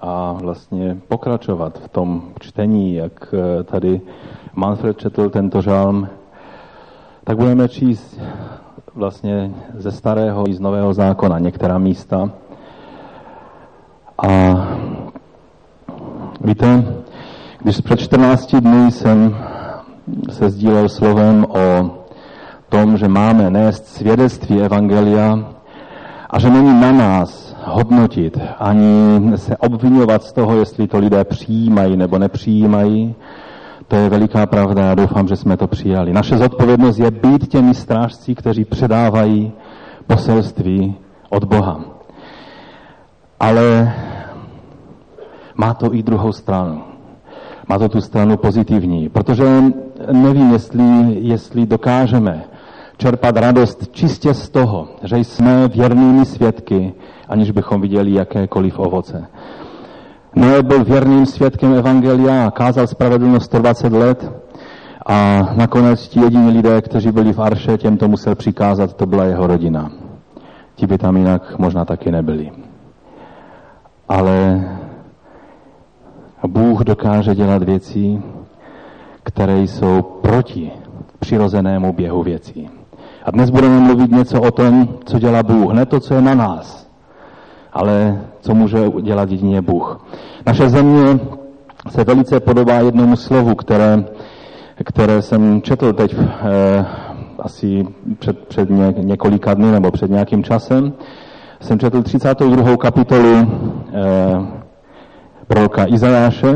a vlastně pokračovat v tom čtení, jak eh, tady Manfred četl tento žálm, tak budeme číst vlastně ze starého i z nového zákona některá místa. A víte, když před 14 dny jsem se sdílel slovem o tom, že máme nést svědectví Evangelia a že není na nás hodnotit, ani se obvinovat z toho, jestli to lidé přijímají nebo nepřijímají, to je veliká pravda, já doufám, že jsme to přijali. Naše zodpovědnost je být těmi strážci, kteří předávají poselství od Boha. Ale má to i druhou stranu. Má to tu stranu pozitivní, protože nevím, jestli, jestli dokážeme čerpat radost čistě z toho, že jsme věrnými svědky, aniž bychom viděli jakékoliv ovoce. Noé byl věrným svědkem Evangelia a kázal spravedlnost 120 let a nakonec ti jediní lidé, kteří byli v Arše, těm to musel přikázat, to byla jeho rodina. Ti by tam jinak možná taky nebyli. Ale Bůh dokáže dělat věci, které jsou proti přirozenému běhu věcí. A dnes budeme mluvit něco o tom, co dělá Bůh, ne to, co je na nás, ale co může dělat jedině Bůh. Naše země se velice podobá jednomu slovu, které, které jsem četl teď eh, asi před, před ně, několika dny nebo před nějakým časem. Jsem četl 32. kapitolu eh, proroka Izajáše.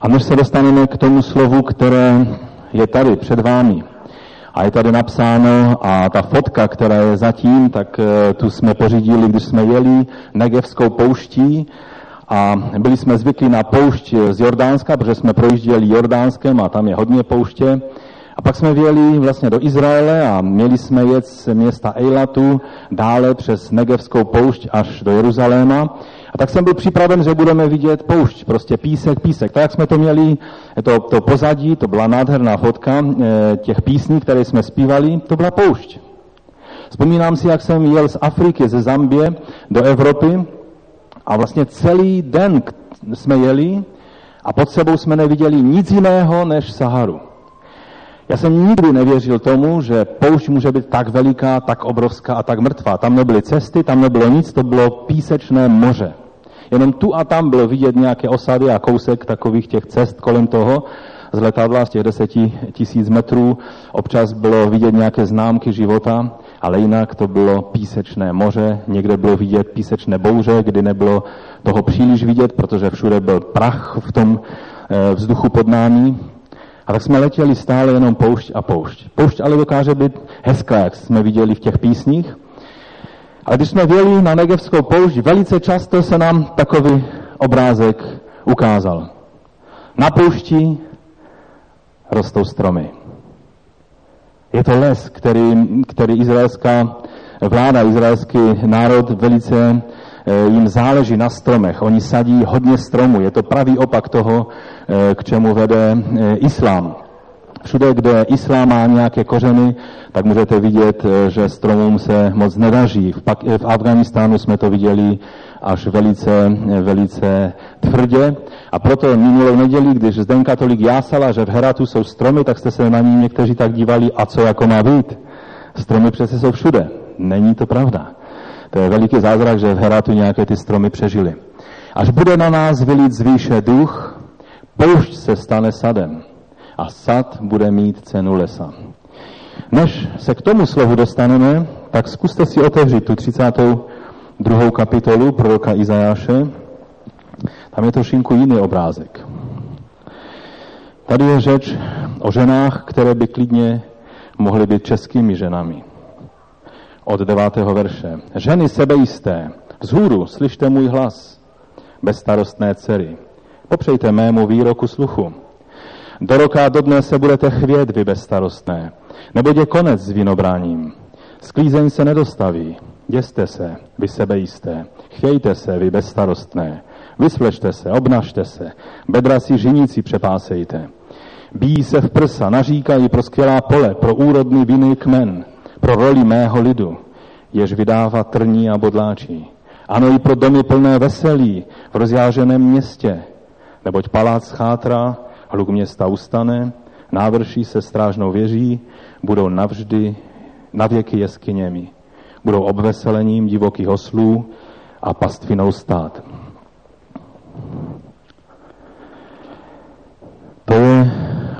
A než se dostaneme k tomu slovu, které je tady před vámi, a je tady napsáno, a ta fotka, která je zatím, tak eh, tu jsme pořídili, když jsme jeli Negevskou pouští a byli jsme zvyklí na poušť z Jordánska, protože jsme projížděli Jordánskem a tam je hodně pouště. A pak jsme vyjeli vlastně do Izraele a měli jsme jet z města Eilatu dále přes Negevskou poušť až do Jeruzaléma. A tak jsem byl připraven, že budeme vidět poušť, prostě písek, písek. Tak jak jsme to měli, to, to pozadí, to byla nádherná fotka eh, těch písní, které jsme zpívali, to byla poušť. Vzpomínám si, jak jsem jel z Afriky, ze Zambie do Evropy a vlastně celý den jsme jeli a pod sebou jsme neviděli nic jiného než Saharu. Já jsem nikdy nevěřil tomu, že poušť může být tak veliká, tak obrovská a tak mrtvá. Tam nebyly cesty, tam nebylo nic, to bylo písečné moře. Jenom tu a tam bylo vidět nějaké osady a kousek takových těch cest kolem toho z letadla z těch deseti tisíc metrů. Občas bylo vidět nějaké známky života, ale jinak to bylo písečné moře. Někde bylo vidět písečné bouře, kdy nebylo toho příliš vidět, protože všude byl prach v tom eh, vzduchu pod námi. A tak jsme letěli stále jenom poušť a poušť. Poušť ale dokáže být hezká, jak jsme viděli v těch písních, ale když jsme věli na Negevskou poušť, velice často se nám takový obrázek ukázal. Na poušti rostou stromy. Je to les, který, který izraelská vláda, izraelský národ velice eh, jim záleží na stromech. Oni sadí hodně stromů. Je to pravý opak toho, eh, k čemu vede eh, islám. Všude, kde islám má nějaké kořeny, tak můžete vidět, eh, že stromům se moc nedaří. V, Pak, v Afganistánu jsme to viděli až velice, velice tvrdě. A proto minulou neděli, když Zdenka tolik jásala, že v Heratu jsou stromy, tak jste se na ní někteří tak dívali, a co jako má být? Stromy přece jsou všude. Není to pravda. To je veliký zázrak, že v Heratu nějaké ty stromy přežily. Až bude na nás vylit zvýše duch, poušť se stane sadem a sad bude mít cenu lesa. Než se k tomu slovu dostaneme, tak zkuste si otevřít tu 32. kapitolu proroka Izajáše. Tam je trošinku jiný obrázek. Tady je řeč o ženách, které by klidně mohly být českými ženami. Od devátého verše. Ženy sebejisté, vzhůru slyšte můj hlas, bezstarostné dcery. Popřejte mému výroku sluchu. Do roka a do dne se budete chvět, vy bezstarostné. Nebo je konec s vinobráním. Sklízeň se nedostaví. Děste se, vy sebejisté. Chvějte se, vy bezstarostné. Vysvlešte se, obnažte se. Bedra si žiníci přepásejte. Bíjí se v prsa, naříkají pro skvělá pole, pro úrodný vinný kmen, pro roli mého lidu, jež vydává trní a bodláčí. Ano, i pro domy plné veselí v rozjáženém městě, neboť palác chátra, hluk města ustane, návrší se strážnou věží, budou navždy, navěky jeskyněmi. Budou obveselením divokých oslů a pastvinou stát. To je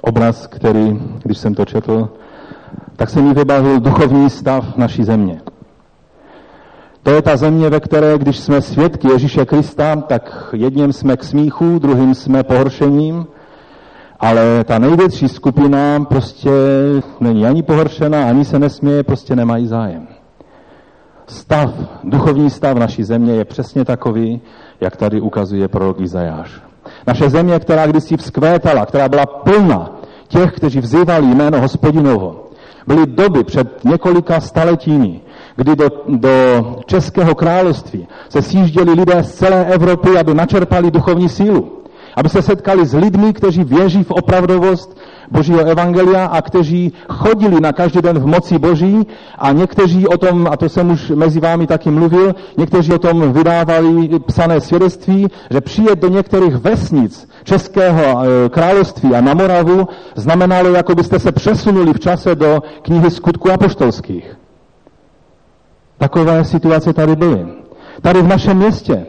obraz, který, když jsem to četl, tak se mi vybavil duchovní stav naší země. To je ta země, ve které, když jsme svědky Ježíše Krista, tak jedním jsme k smíchu, druhým jsme pohoršením, ale ta největší skupina prostě není ani pohoršena, ani se nesměje, prostě nemají zájem. Stav, duchovní stav naší země je přesně takový, jak tady ukazuje prorok Izajáš. Naše země, která kdysi vzkvétala, která byla plná těch, kteří vzývali jméno hospodinovo, byly doby před několika staletími, kdy do, do Českého království se sjížděli lidé z celé Evropy, aby načerpali duchovní sílu. Aby se setkali s lidmi, kteří věří v opravdovost Božího evangelia a kteří chodili na každý den v moci Boží a někteří o tom, a to jsem už mezi vámi taky mluvil, někteří o tom vydávali psané svědectví, že přijet do některých vesnic Českého e, království a na Moravu znamenalo, jako byste se přesunuli v čase do knihy skutku apoštolských. Takové situace tady byly. Tady v našem městě.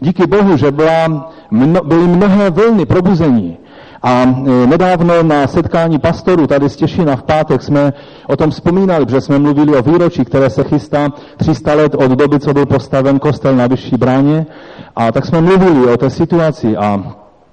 Díky Bohu, že byla, mno, byly mnohé vlny probuzení. A e, nedávno na setkání pastorů tady z Těšina v pátek jsme o tom vzpomínali, protože jsme mluvili o výročí, které se chystá 300 let od doby, co byl postaven kostel na Vyšší bráně. A tak jsme mluvili o té situaci a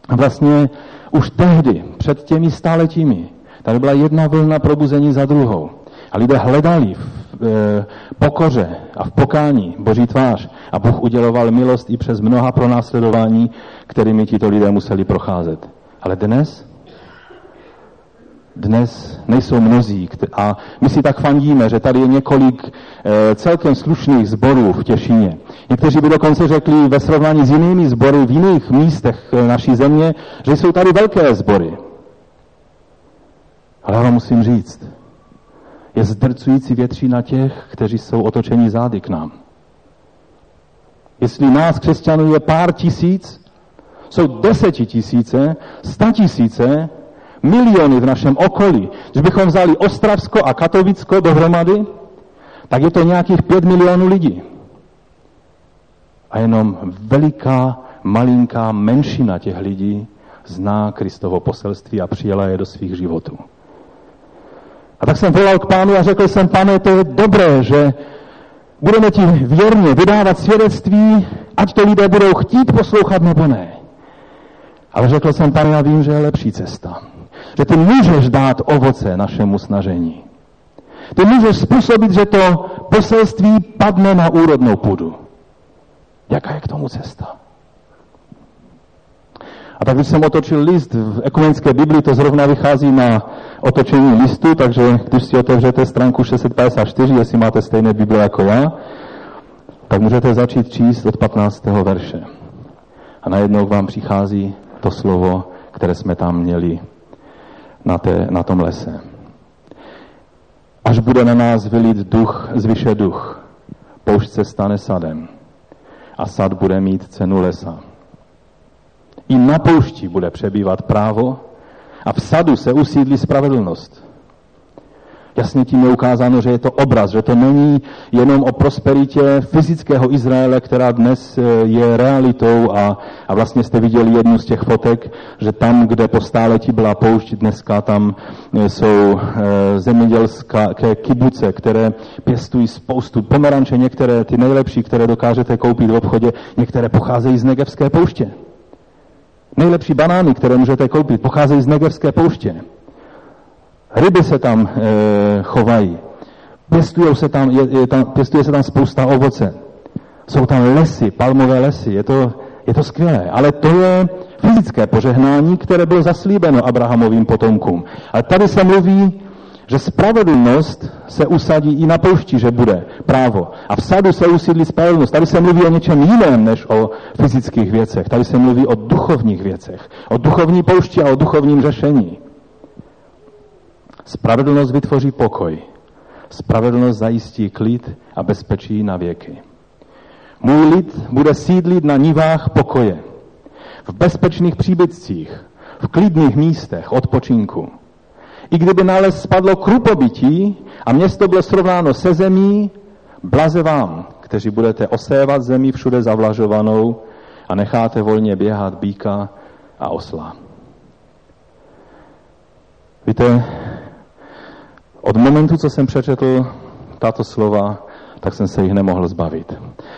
vlastně už tehdy, před těmi stáletími, tady byla jedna vlna probuzení za druhou. A lidé hledali v e, pokoře a v pokání Boží tvář. A Bůh uděloval milost i přes mnoha pronásledování, kterými tito lidé museli procházet. Ale dnes? Dnes nejsou mnozí. A my si tak fandíme, že tady je několik e, celkem slušných zborů v Těšině. Někteří by dokonce řekli ve srovnání s jinými sbory v jiných místech e, naší země, že jsou tady velké sbory. Ale já vám musím říct, je zdrcující většina těch, kteří jsou otočeni zády k nám. Jestli nás křesťanů je pár tisíc, jsou desetitisíce, statisíce, miliony v našem okolí. Když bychom vzali Ostravsko a Katovicko dohromady, tak je to nějakých pět milionů lidí. A jenom veliká, malinká menšina těch lidí zná Kristovo poselství a přijela je do svých životů. A tak jsem volal k pánu a řekl jsem, pane, to je dobré, že budeme ti věrně vydávat svědectví, ať to lidé budou chtít poslouchat nebo ne. Ale řekl jsem, pane, já vím, že je lepší cesta. Že ty můžeš dát ovoce našemu snažení. Ty můžeš způsobit, že to poselství padne na úrodnou půdu. Jaká je k tomu cesta? A tak když jsem otočil list v ekumenické Biblii, to zrovna vychází na otočení listu, takže když si otevřete stránku 654, jestli máte stejné Bible jako já, tak můžete začít číst od 15. verše. A najednou k vám přichází to slovo, které jsme tam měli na, té, na tom lese. Až bude na nás vylit duch, zvyše duch, poušť se stane sadem a sad bude mít cenu lesa. I na poušti bude přebývat právo a v sadu se usídlí spravedlnost. Jasně tím je ukázáno, že je to obraz, že to není jenom o prosperitě fyzického Izraele, která dnes eh, je realitou a, a vlastně jste viděli jednu z těch fotek, že tam, kde po stáletí byla poušť, dneska tam eh, jsou e, zemědělské kibuce, které pěstují spoustu pomeranče, některé ty nejlepší, které dokážete koupit v obchodě, některé pocházejí z Negevské pouště. Nejlepší banány, které můžete koupit, pocházejí z Negevské pouště. Ryby se tam e, chovají. Pěstuje se tam, je, je tam, pěstuje se tam spousta ovoce. Jsou tam lesy, palmové lesy. Je to, je to skvělé. Ale to je fyzické požehnání, které bylo zaslíbeno Abrahamovým potomkům. Ale tady se mluví, že spravedlnost se usadí i na poušti, že bude právo. A v sadu se usídlí spravedlnost. Tady se mluví o něčem jiném než o fyzických věcech. Tady se mluví o duchovních věcech. O duchovní poušti a o duchovním řešení. Spravedlnost vytvoří pokoj. Spravedlnost zajistí klid a bezpečí na věky. Můj lid bude sídlit na nivách pokoje, v bezpečných příbytcích, v klidných místech odpočinku. I kdyby na les spadlo krupobytí a město bylo srovnáno se zemí, blaze vám, kteří budete osévat zemi všude zavlažovanou a necháte volně běhat býka a osla. Víte, od momentu, co jsem přečetl tato slova, tak jsem se jich nemohl zbavit.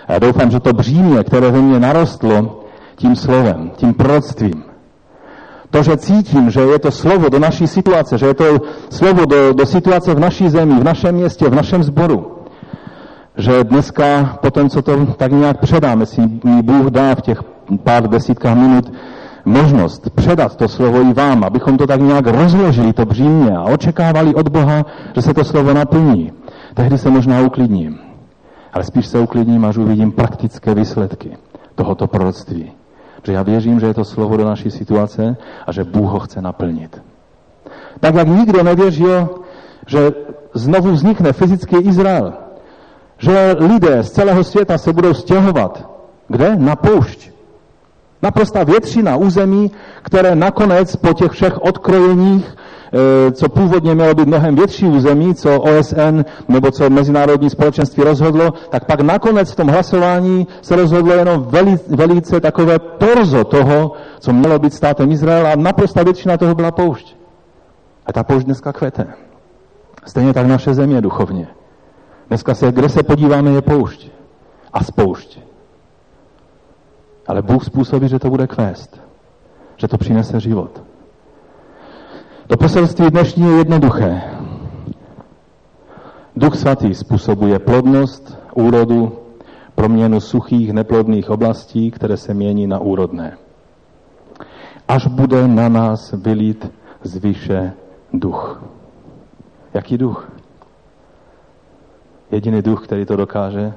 A já doufám, že to břímě, které ve mně narostlo tím slovem, tím proroctvím, to, že cítím, že je to slovo do naší situace, že je to slovo do, do situace v naší zemi, v našem městě, v našem sboru, že dneska, po tom, co to tak nějak předám, jestli mi Bůh dá v těch pár desítkách minut možnost předat to slovo i vám, abychom to tak nějak rozložili, to břímě a očekávali od Boha, že se to slovo naplní. Tehdy se možná uklidním. Ale spíš se uklidním, až uvidím praktické výsledky tohoto proroctví. Že já věřím, že je to slovo do naší situace a že Bůh ho chce naplnit. Tak jak nikdo nevěřil, že znovu vznikne fyzický Izrael, že lidé z celého světa se budou stěhovat. Kde? Na poušť. Naprosta většina území, které nakonec po těch všech odkrojeních, co původně mělo být mnohem větší území, co OSN nebo co mezinárodní společenství rozhodlo, tak pak nakonec v tom hlasování se rozhodlo jenom veli, velice takové torzo toho, co mělo být státem Izrael a naprosta většina toho byla poušť. A ta poušť dneska kvete. Stejně tak naše země duchovně. Dneska se, kde se podíváme, je poušť a spoušť. Ale Bůh způsobí, že to bude kvést. Že to přinese život. To poselství dnešní je jednoduché. Duch svatý způsobuje plodnost, úrodu, proměnu suchých, neplodných oblastí, které se mění na úrodné. Až bude na nás vylít z výše duch. Jaký duch? Jediný duch, který to dokáže,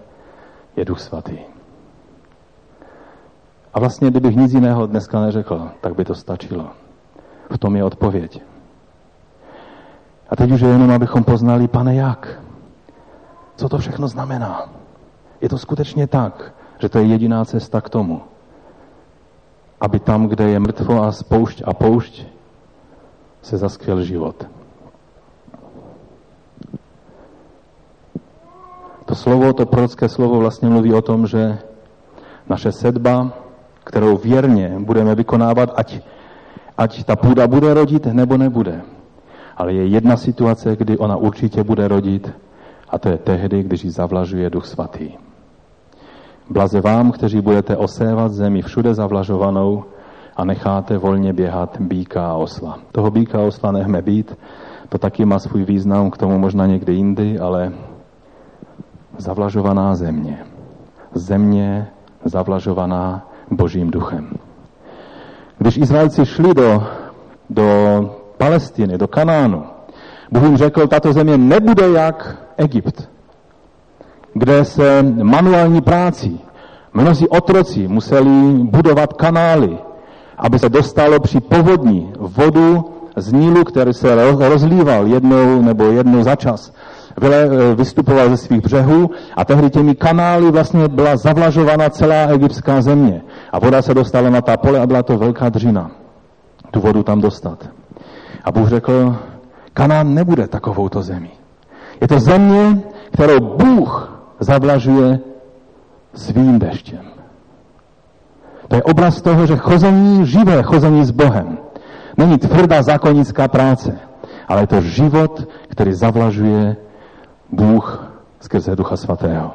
je duch svatý. A vlastně, kdybych nic jiného dneska neřekl, tak by to stačilo. V tom je odpověď. A teď už je jenom, abychom poznali, pane, jak? Co to všechno znamená? Je to skutečně tak, že to je jediná cesta k tomu, aby tam, kde je mrtvo a spoušť a poušť, se zaskvěl život. To slovo, to prorocké slovo vlastně mluví o tom, že naše sedba, kterou věrně budeme vykonávat, ať, ať ta půda bude rodit nebo nebude. Ale je jedna situace, kdy ona určitě bude rodit a to je tehdy, když ji zavlažuje Duch Svatý. Blaze vám, kteří budete osévat zemi všude zavlažovanou a necháte volně běhat býka a osla. Toho býka a osla nechme být, to taky má svůj význam, k tomu možná někdy jindy, ale zavlažovaná země. Země zavlažovaná božím duchem. Když Izraelci šli do, do Palestiny, do Kanánu, Bůh jim řekl, tato země nebude jak Egypt, kde se manuální práci mnozí otroci museli budovat kanály, aby se dostalo při povodní vodu z Nílu, který se rozlíval jednou nebo jednou za čas Eh, vystupoval ze svých břehů a tehdy těmi kanály vlastně byla zavlažována celá egyptská země. A voda se dostala na ta pole a byla to velká dřina. Tu vodu tam dostat. A Bůh řekl, Kanán nebude takovouto zemí. Je to země, kterou Bůh zavlažuje svým deštěm. To je obraz toho, že chození, živé chození s Bohem, není tvrdá zákonnická práce, ale je to život, který zavlažuje Bůh skrze Ducha Svatého.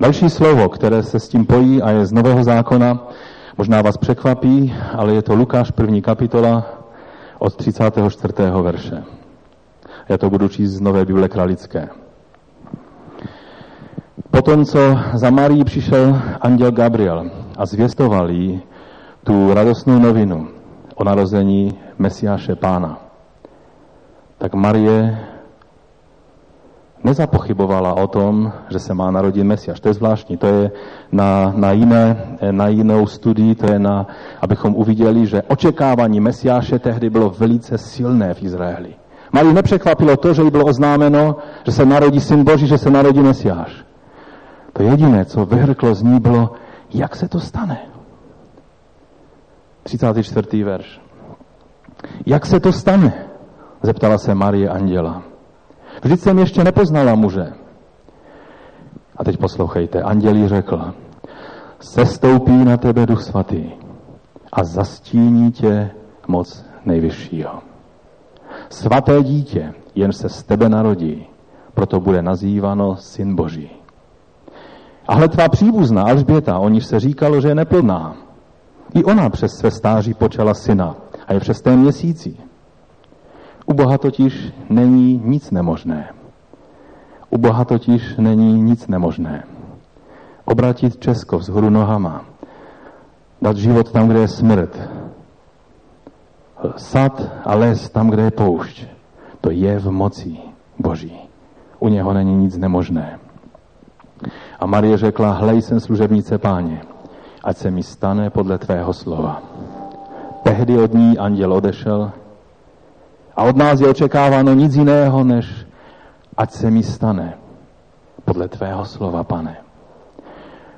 Další slovo, které se s tím pojí a je z Nového zákona, možná vás překvapí, ale je to Lukáš první kapitola od 34. verše. Já to budu číst z Nové Bible Kralické. Potom, co za Marí přišel anděl Gabriel a zvěstoval jí tu radostnou novinu o narození Mesiáše Pána tak Marie nezapochybovala o tom, že se má narodit Mesiaš. To je zvláštní, to je na, na, jiné, na jinou studii, to je na, abychom uviděli, že očekávání Mesiáše tehdy bylo velice silné v Izraeli. Marii nepřekvapilo to, že jí bylo oznámeno, že se narodí syn Boží, že se narodí Mesiáš. To jediné, co vyhrklo z ní, bylo, jak se to stane. 34. verš. Jak se to stane? Zeptala se Marie Anděla. Vždyť jsem ještě nepoznala muže. A teď poslouchejte. Andělí řekl, sestoupí na tebe duch svatý a zastíní tě moc nejvyššího. Svaté dítě, jen se z tebe narodí, proto bude nazýváno Syn Boží. A hle tvá příbuzná Alžběta, o níž se říkalo, že je neplodná. I ona přes své stáří počala syna a je v šestém měsíci. U Boha totiž není nic nemožné. U Boha totiž není nic nemožné. Obratit Česko vzhůru nohama, dát život tam, kde je smrt, sad a les tam, kde je poušť, to je v moci Boží. U něho není nic nemožné. A Marie řekla, hlej jsem služebnice páně, ať se mi stane podle tvého slova. Tehdy od ní anděl odešel a od nás je očekáváno nic jiného, než ať se mi stane podle tvého slova, pane.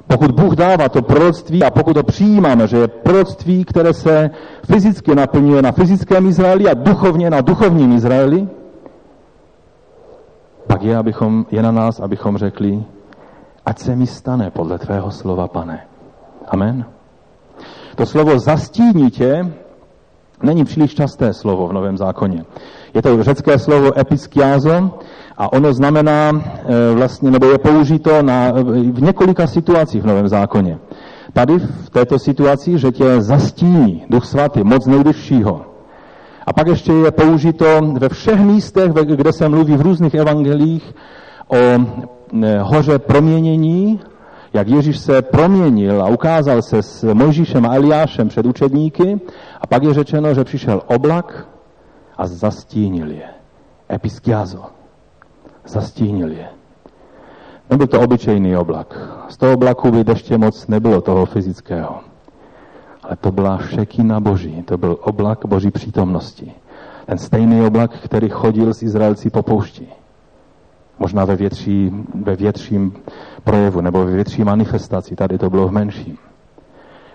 Pokud Bůh dává to proroctví a pokud to přijímáme, že je proroctví, které se fyzicky naplňuje na fyzickém Izraeli a duchovně na duchovním Izraeli, pak je, abychom, je na nás, abychom řekli, ať se mi stane podle tvého slova, pane. Amen. To slovo zastíní tě není příliš časté slovo v Novém zákoně. Je to řecké slovo episkiazo a ono znamená e, vlastně, nebo je použito na, v několika situacích v Novém zákoně. Tady v této situaci, že tě zastíní Duch Svatý, moc nejvyššího. A pak ještě je použito ve všech místech, kde se mluví v různých evangelích o e, hoře proměnění, jak Ježíš se proměnil a ukázal se s Mojžíšem a Eliášem před učedníky a pak je řečeno, že přišel oblak a zastínil je. Episkiazo. Zastínil je. Nebyl to obyčejný oblak. Z toho oblaku by deště moc nebylo toho fyzického. Ale to byla šekina boží. To byl oblak boží přítomnosti. Ten stejný oblak, který chodil s Izraelci po poušti. Možná ve, větší, ve větším projevu nebo ve větší manifestaci. Tady to bylo v menším.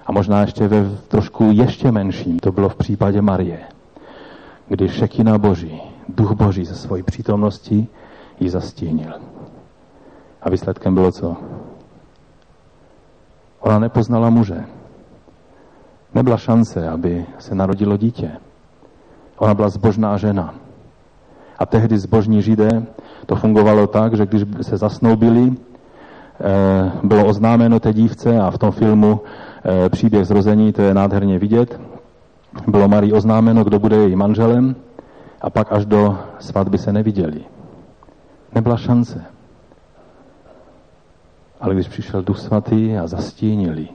A možná ještě ve trošku ještě menším. To bylo v případě Marie. Kdy šekina Boží, duch Boží ze svojí přítomnosti ji zastínil. A výsledkem bylo co? Ona nepoznala muže. Nebyla šance, aby se narodilo dítě. Ona byla zbožná žena. A tehdy zbožní židé to fungovalo tak, že když se zasnoubili, eh, bylo oznámeno té dívce a v tom filmu eh, Příběh zrození, to je nádherně vidět, bylo Marii oznámeno, kdo bude její manželem a pak až do svatby se neviděli. Nebyla šance. Ale když přišel Duch Svatý a zastínili,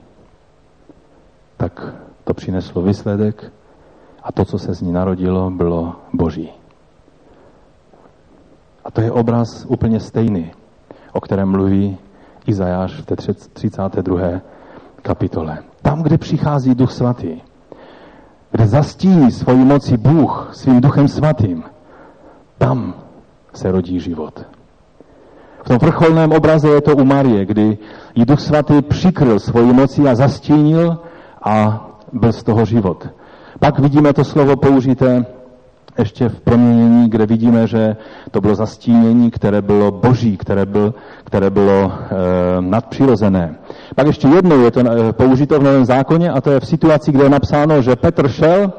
tak to přineslo výsledek a to, co se z ní narodilo, bylo Boží. A to je obraz úplně stejný, o kterém mluví Izajáš v té 32. kapitole. Tam, kde přichází Duch Svatý, kde zastíní svoji moci Bůh svým Duchem Svatým, tam se rodí život. V tom vrcholném obraze je to u Marie, kdy jí Duch Svatý přikryl svoji moci a zastínil a byl z toho život. Pak vidíme to slovo použité ještě v proměnění, kde vidíme, že to bylo zastínění, které bylo boží, které, byl, které bylo e, nadpřirozené. Pak ještě jednou je to e, použito v Novém zákoně a to je v situaci, kde je napsáno, že Petr šel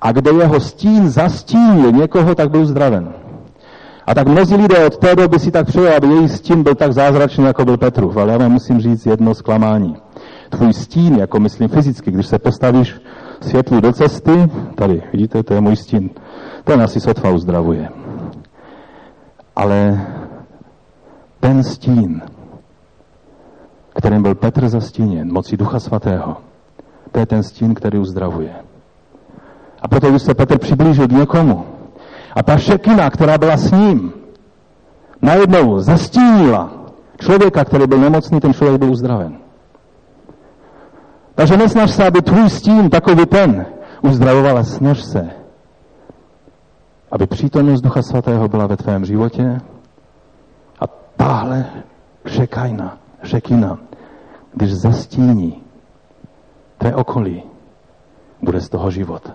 a kde jeho stín zastínil někoho, tak byl uzdraven. A tak mnozí lidé od té doby si tak přeje, aby jejich stín byl tak zázračný, jako byl Petrův. Ale já vám musím říct jedno zklamání. Tvůj stín, jako myslím fyzicky, když se postavíš světlu do cesty, tady, vidíte, to je můj stín, ten asi sotva uzdravuje. Ale ten stín, kterým byl Petr zastíněn, mocí Ducha Svatého, to je ten stín, který uzdravuje. A proto, když se Petr přiblížil k někomu, a ta šekina, která byla s ním, najednou zastínila člověka, který byl nemocný, ten člověk byl uzdraven. Takže nesnaž se, aby tvůj stín, takový ten, uzdravoval, snaž se, aby přítomnost Ducha Svatého byla ve tvém životě a tahle šekajna, šekina, když zastíní tvé okolí, bude z toho život.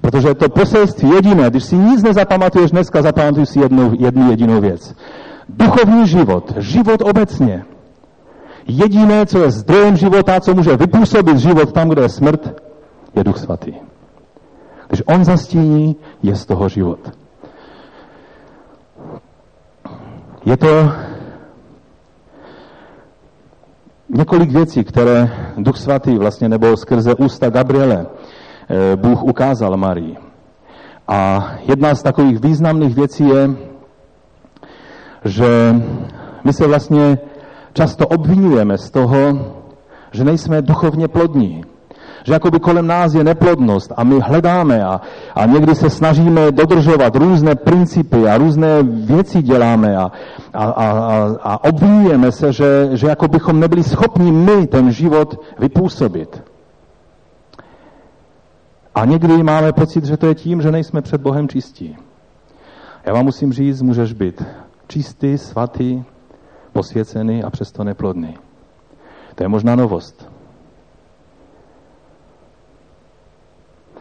Protože to poselství jediné, když si nic nezapamatuješ dneska, zapamatuj si jednu, jednu jedinou věc. Duchovní život, život obecně, jediné, co je zdrojem života, co může vypůsobit život tam, kde je smrt, je Duch Svatý. Když on zastíní, je z toho život. Je to několik věcí, které Duch Svatý vlastně, nebo skrze ústa Gabriele, eh, Bůh ukázal Marii. A jedna z takových významných věcí je, že my se vlastně často obvinujeme z toho, že nejsme duchovně plodní. Že jakoby kolem nás je neplodnost a my hledáme a, a někdy se snažíme dodržovat různé principy a různé věci děláme a, a, a, a obvinujeme se, že, že jako bychom nebyli schopni my ten život vypůsobit. A někdy máme pocit, že to je tím, že nejsme před Bohem čistí. Já vám musím říct, můžeš být čistý, svatý, posvěcený a přesto neplodný. To je možná novost.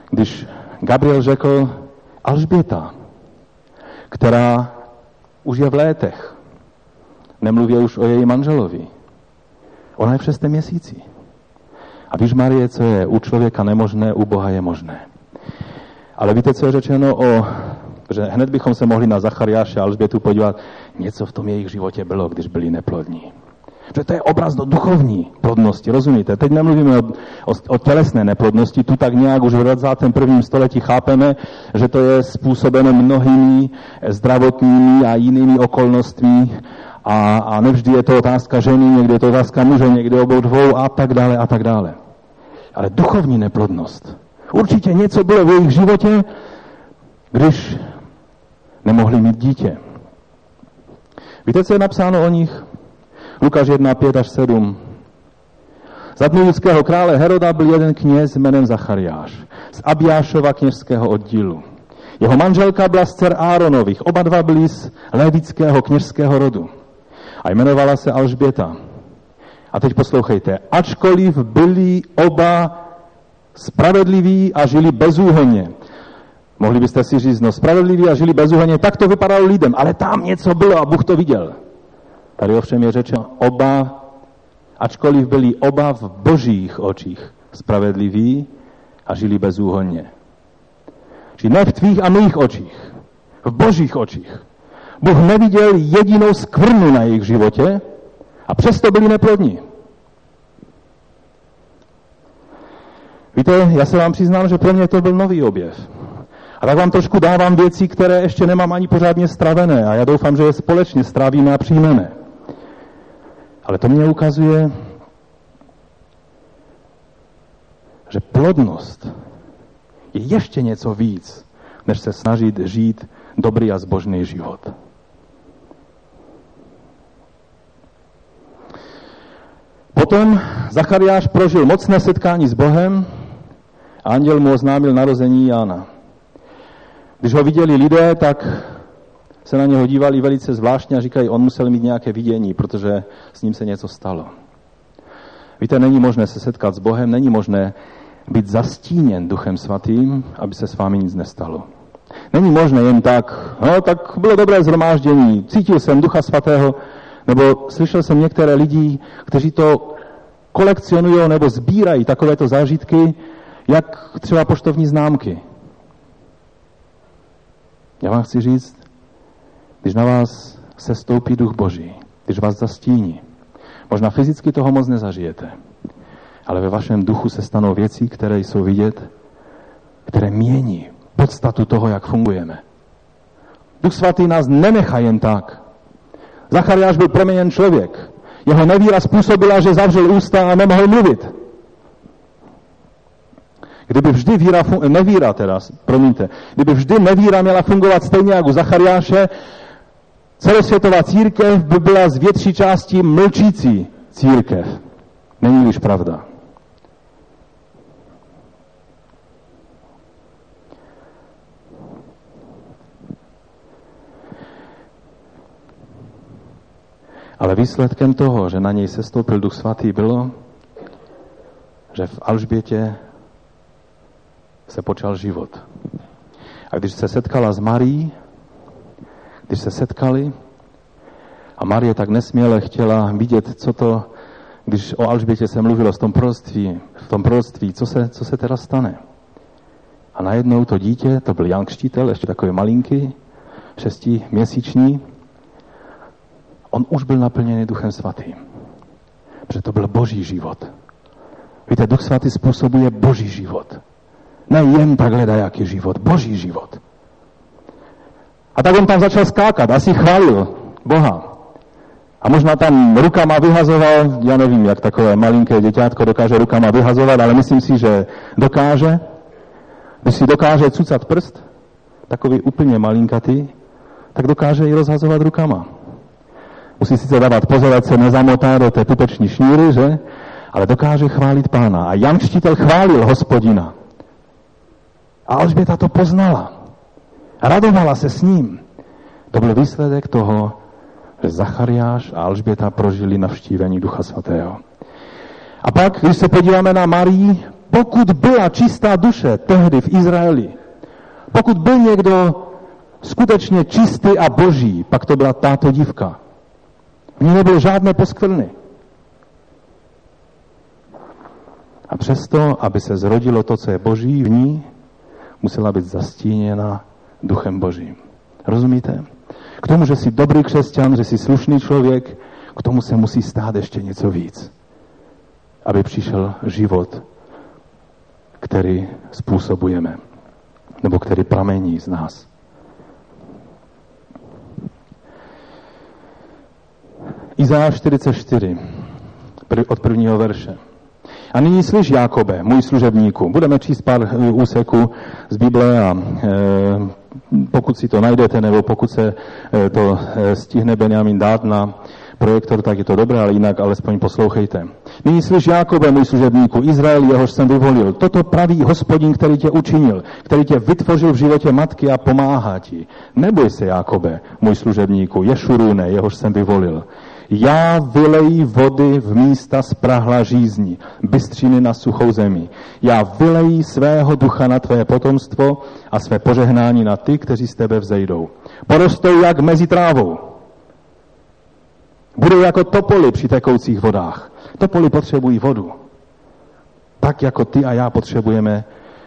Když Gabriel řekl Alžběta, která už je v létech, nemluví už o její manželovi, ona je v šestém měsíci. A víš, Marie, co je u člověka nemožné, u Boha je možné. Ale víte, co je řečeno o že hned bychom se mohli na Zachariáše a Alžbětu podívat, něco v tom jejich životě bylo, když byli neplodní. Protože to je obraz do duchovní plodnosti, rozumíte? Teď nemluvíme o, o, o tělesné neplodnosti, tu tak nějak už v 21. století chápeme, že to je způsobeno mnohými zdravotními a jinými okolnostmi a, a nevždy je to otázka ženy, někdy je to otázka muže, někdy obou dvou a tak dále a tak dále. Ale duchovní neplodnost. Určitě něco bylo v jejich životě, když nemohli mít dítě. Víte, co je napsáno o nich? Lukáš 1, 5 až 7. Za dnů judského krále Heroda byl jeden kněz jménem Zachariáš z Abiášova kněžského oddílu. Jeho manželka byla z dcer Áronových, oba dva byli z lévického kněžského rodu. A jmenovala se Alžběta. A teď poslouchejte. Ačkoliv byli oba spravedliví a žili bezúhonně, Mohli byste si říct, no spravedliví a žili bezúhonně, tak to vypadalo lidem, ale tam něco bylo a Bůh to viděl. Tady ovšem je řečeno, oba, ačkoliv byli oba v božích očích spravedliví a žili bezúhonně. Či ne v tvých a mých očích, v božích očích. Bůh neviděl jedinou skvrnu na jejich životě a přesto byli neplodní. Víte, já se vám přiznám, že pro mě to byl nový objev. A tak vám trošku dávám věci, které ještě nemám ani pořádně stravené a já doufám, že je společně strávíme a přijmeme. Ale to mě ukazuje, že plodnost je ještě něco víc, než se snažit žít dobrý a zbožný život. Potom Zachariáš prožil mocné setkání s Bohem a anděl mu oznámil narození Jána. Když ho viděli lidé, tak se na něho dívali velice zvláštně a říkají, on musel mít nějaké vidění, protože s ním se něco stalo. Víte, není možné se setkat s Bohem, není možné být zastíněn Duchem Svatým, aby se s vámi nic nestalo. Není možné jen tak, no tak bylo dobré zhromáždění, cítil jsem Ducha Svatého, nebo slyšel jsem některé lidi, kteří to kolekcionují nebo sbírají takovéto zážitky, jak třeba poštovní známky. Já vám chci říct, když na vás se stoupí duch Boží, když vás zastíní, možná fyzicky toho moc nezažijete, ale ve vašem duchu se stanou věci, které jsou vidět, které mění podstatu toho, jak fungujeme. Duch svatý nás nenechá jen tak. Zachariáš byl proměněn člověk. Jeho nevíra způsobila, že zavřel ústa a nemohl mluvit. Kdyby vždy víra, nevíra teda, promiňte, kdyby vždy nevíra měla fungovat stejně jako u Zachariáše, celosvětová církev by byla z větší části mlčící církev. Není už pravda. Ale výsledkem toho, že na něj sestoupil Duch Svatý, bylo, že v Alžbětě se počal život. A když se setkala s Marí, když se setkali, a Marie tak nesměle chtěla vidět, co to, když o Alžbětě se mluvilo v tom proroctví, v tom proroctví co, se, co se teda stane. A najednou to dítě, to byl Jan Křtítel, ještě takový malinký, šestiměsíční, on už byl naplněný Duchem Svatým. Protože to byl boží život. Víte, Duch Svatý způsobuje boží život. Ne jen takhle jaký život, boží život. A tak on tam začal skákat, asi chválil Boha. A možná tam rukama vyhazoval, já nevím, jak takové malinké děťátko dokáže rukama vyhazovat, ale myslím si, že dokáže. Když si dokáže cucat prst, takový úplně malinkatý, tak dokáže i rozhazovat rukama. Musí sice dávat pozor, se nezamotá do té pupeční šňůry, že? Ale dokáže chválit pána. A Jan Křtitel chválil hospodina. A Alžběta to poznala. Radovala se s ním. To byl výsledek toho, že Zachariáš a Alžběta prožili navštívení Ducha Svatého. A pak, když se podíváme na Marii, pokud byla čistá duše tehdy v Izraeli, pokud byl někdo skutečně čistý a boží, pak to byla táto dívka. V ní nebyly žádné poskvrny. A přesto, aby se zrodilo to, co je boží v ní, musela být zastíněna duchem božím. Rozumíte? K tomu, že jsi dobrý křesťan, že jsi slušný člověk, k tomu se musí stát ještě něco víc. Aby přišel život, který způsobujeme, nebo který pramení z nás. Izáš 44, od prvního verše. A nyní slyš, Jákobe, můj služebníku. Budeme číst pár eh, úseků z Bible a e, pokud si to najdete, nebo pokud se e, to stihne Benjamin dát na projektor, tak je to dobré, ale jinak alespoň poslouchejte. Nyní slyš Jákobe, můj služebníku, Izrael, jehož jsem vyvolil. Toto praví hospodin, který tě učinil, který tě vytvořil v životě matky a pomáhá ti. Neboj se, Jákobe, můj služebníku, Ješurune, jehož jsem vyvolil. Já vylejí vody v místa sprahla žízní, bystřiny na suchou zemi. Já vylejí svého ducha na tvé potomstvo a své požehnání na ty, kteří z tebe vzejdou. Porostou jak mezi trávou. Budou jako topoly při tekoucích vodách. Topoly potřebují vodu. Tak jako ty a já potřebujeme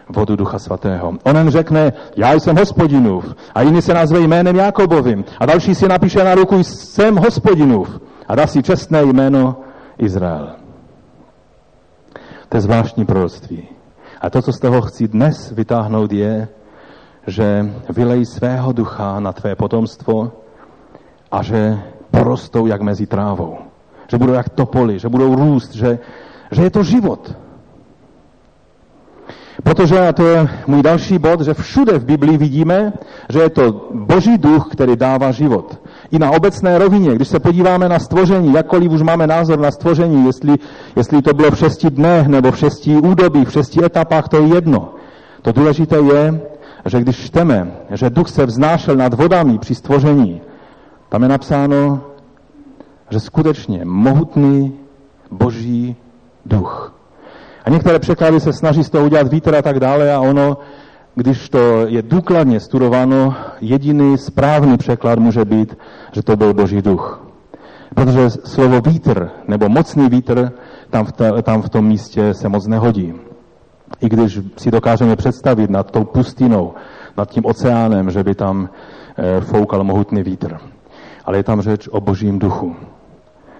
vodu Ducha Svatého. Onen řekne, já jsem hospodinův. A jiný se nazve jménem Jakobovým. A další si napíše na ruku, jsem hospodinův a dá si čestné jméno Izrael. To je zvláštní proroctví. A to, co z toho chci dnes vytáhnout, je, že vylej svého ducha na tvé potomstvo a že porostou jak mezi trávou. Že budou jak topoly, že budou růst, že, že je to život. Protože, a to je můj další bod, že všude v Biblii vidíme, že je to boží duch, který dává život. I na obecné rovině, když se podíváme na stvoření, jakkoliv už máme názor na stvoření, jestli, jestli to bylo v šesti dnech nebo v šesti údobích, v šesti etapách, to je jedno. To důležité je, že když čteme, že duch se vznášel nad vodami při stvoření, tam je napsáno, že skutečně mohutný boží duch a některé překlady se snaží z toho udělat vítr a tak dále a ono, když to je důkladně studováno, jediný správný překlad může být, že to byl Boží duch. Protože slovo vítr nebo mocný vítr tam v, ta, tam v tom místě se moc nehodí. I když si dokážeme představit nad tou pustinou, nad tím oceánem, že by tam e, foukal mohutný vítr. Ale je tam řeč o božím duchu,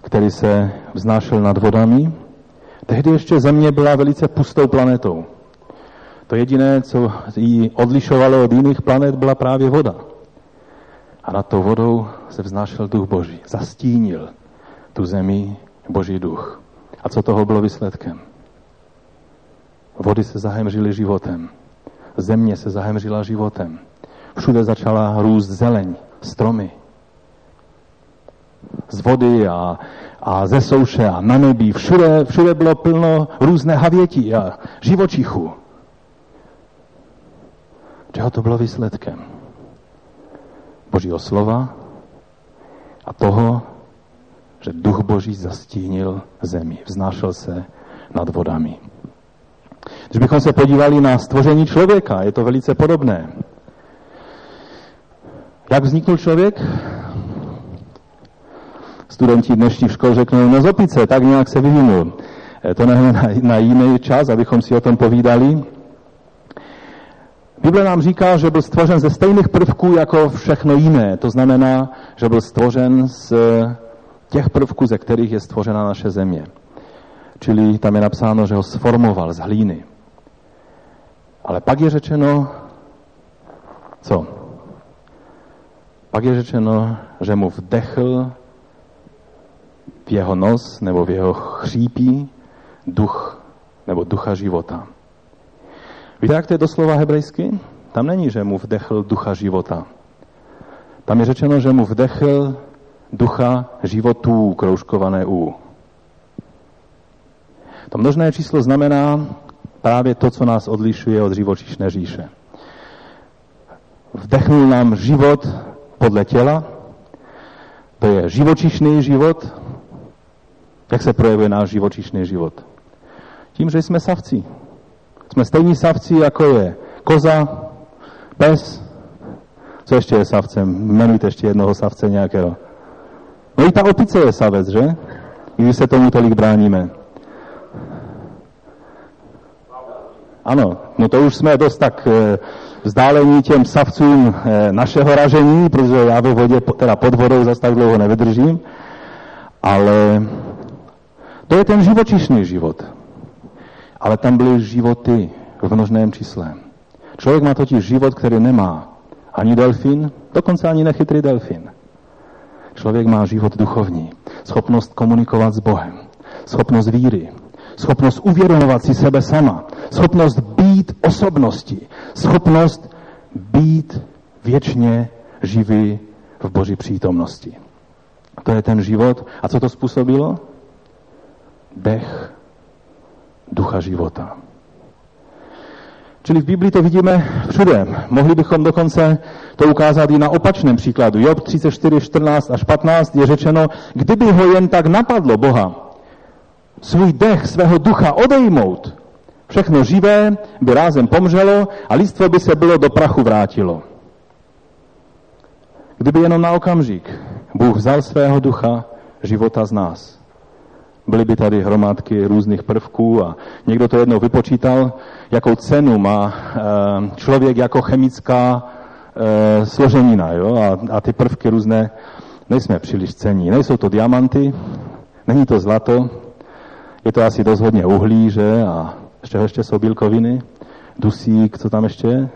který se vznášel nad vodami Tehdy ještě Země byla velice pustou planetou. To jediné, co ji odlišovalo od jiných planet, byla právě voda. A nad tou vodou se vznášel duch Boží. Zastínil tu zemi Boží duch. A co toho bylo výsledkem? Vody se zahemřily životem. Země se zahemřila životem. Všude začala růst zeleň, stromy. Z vody a a ze souše a na nebi. Všude, všude bylo plno různé havětí a živočichů. Čeho to bylo výsledkem? Božího slova a toho, že duch Boží zastínil zemi, vznášel se nad vodami. Když bychom se podívali na stvoření člověka, je to velice podobné. Jak vzniknul člověk? Studenti dnešních škol řeknou, no z opice, tak nějak se vyvinul. To na, na jiný čas, abychom si o tom povídali. Bible nám říká, že byl stvořen ze stejných prvků jako všechno jiné. To znamená, že byl stvořen z těch prvků, ze kterých je stvořena naše země. Čili tam je napsáno, že ho sformoval z hlíny. Ale pak je řečeno, co? Pak je řečeno, že mu vdechl v jeho nos nebo v jeho chřípí duch nebo ducha života. Víte, jak to je doslova hebrejsky? Tam není, že mu vdechl ducha života. Tam je řečeno, že mu vdechl ducha životů, kroužkované U. To množné číslo znamená právě to, co nás odlišuje od živočišné říše. Vdechnul nám život podle těla, to je živočišný život. Jak se projevuje náš živočišný život? Tím, že jsme savci. Jsme stejní savci, jako je koza, pes. Co ještě je savcem? Jmenujte ještě jednoho savce nějakého. No i ta opice je savec, že? Když se tomu tolik bráníme. Ano, no to už jsme dost tak e, vzdálení těm savcům e, našeho ražení, protože já ve vodě, teda pod vodou zase tak dlouho nevydržím, ale to je ten živočišný život. Ale tam byly životy v množném čísle. Člověk má totiž život, který nemá ani delfín, dokonce ani nechytrý delfín. Člověk má život duchovní, schopnost komunikovat s Bohem, schopnost víry, schopnost uvědomovat si sebe sama, schopnost být osobností, schopnost být věčně živý v Boží přítomnosti. To je ten život. A co to způsobilo? Dech ducha života. Čili v Biblii to vidíme všude. Mohli bychom dokonce to ukázat i na opačném příkladu. Job 34, 14 až 15 je řečeno, kdyby ho jen tak napadlo Boha, svůj dech, svého ducha odejmout, všechno živé by rázem pomřelo a lidstvo by se bylo do prachu vrátilo. Kdyby jenom na okamžik Bůh vzal svého ducha života z nás, byly by tady hromádky různých prvků a někdo to jednou vypočítal, jakou cenu má eh, člověk jako chemická eh, složenina. Jo? A, a ty prvky různé nejsme příliš cení. Nejsou to diamanty, není to zlato, je to asi dost hodně uhlí, že? A z čeho ještě jsou bílkoviny? Dusík, co tam ještě je?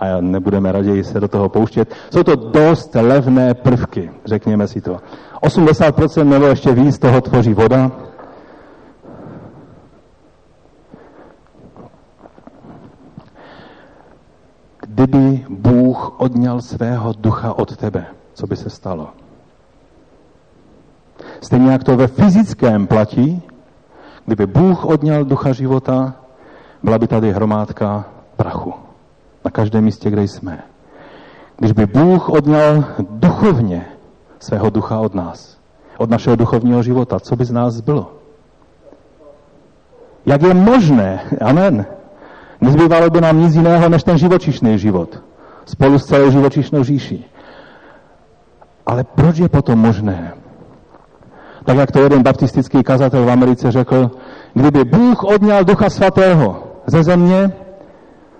A nebudeme raději se do toho pouštět. Jsou to dost levné prvky, řekněme si to. 80% nebo ještě víc toho tvoří voda, kdyby Bůh odňal svého ducha od tebe, co by se stalo? Stejně jak to ve fyzickém platí, kdyby Bůh odňal ducha života, byla by tady hromádka prachu na každém místě, kde jsme. Když by Bůh odňal duchovně svého ducha od nás, od našeho duchovního života, co by z nás bylo? Jak je možné, amen, Nezbývalo by nám nic jiného, než ten živočišný život. Spolu s celou živočišnou říší. Ale proč je potom možné? Tak jak to jeden baptistický kazatel v Americe řekl, kdyby Bůh odňal Ducha Svatého ze země,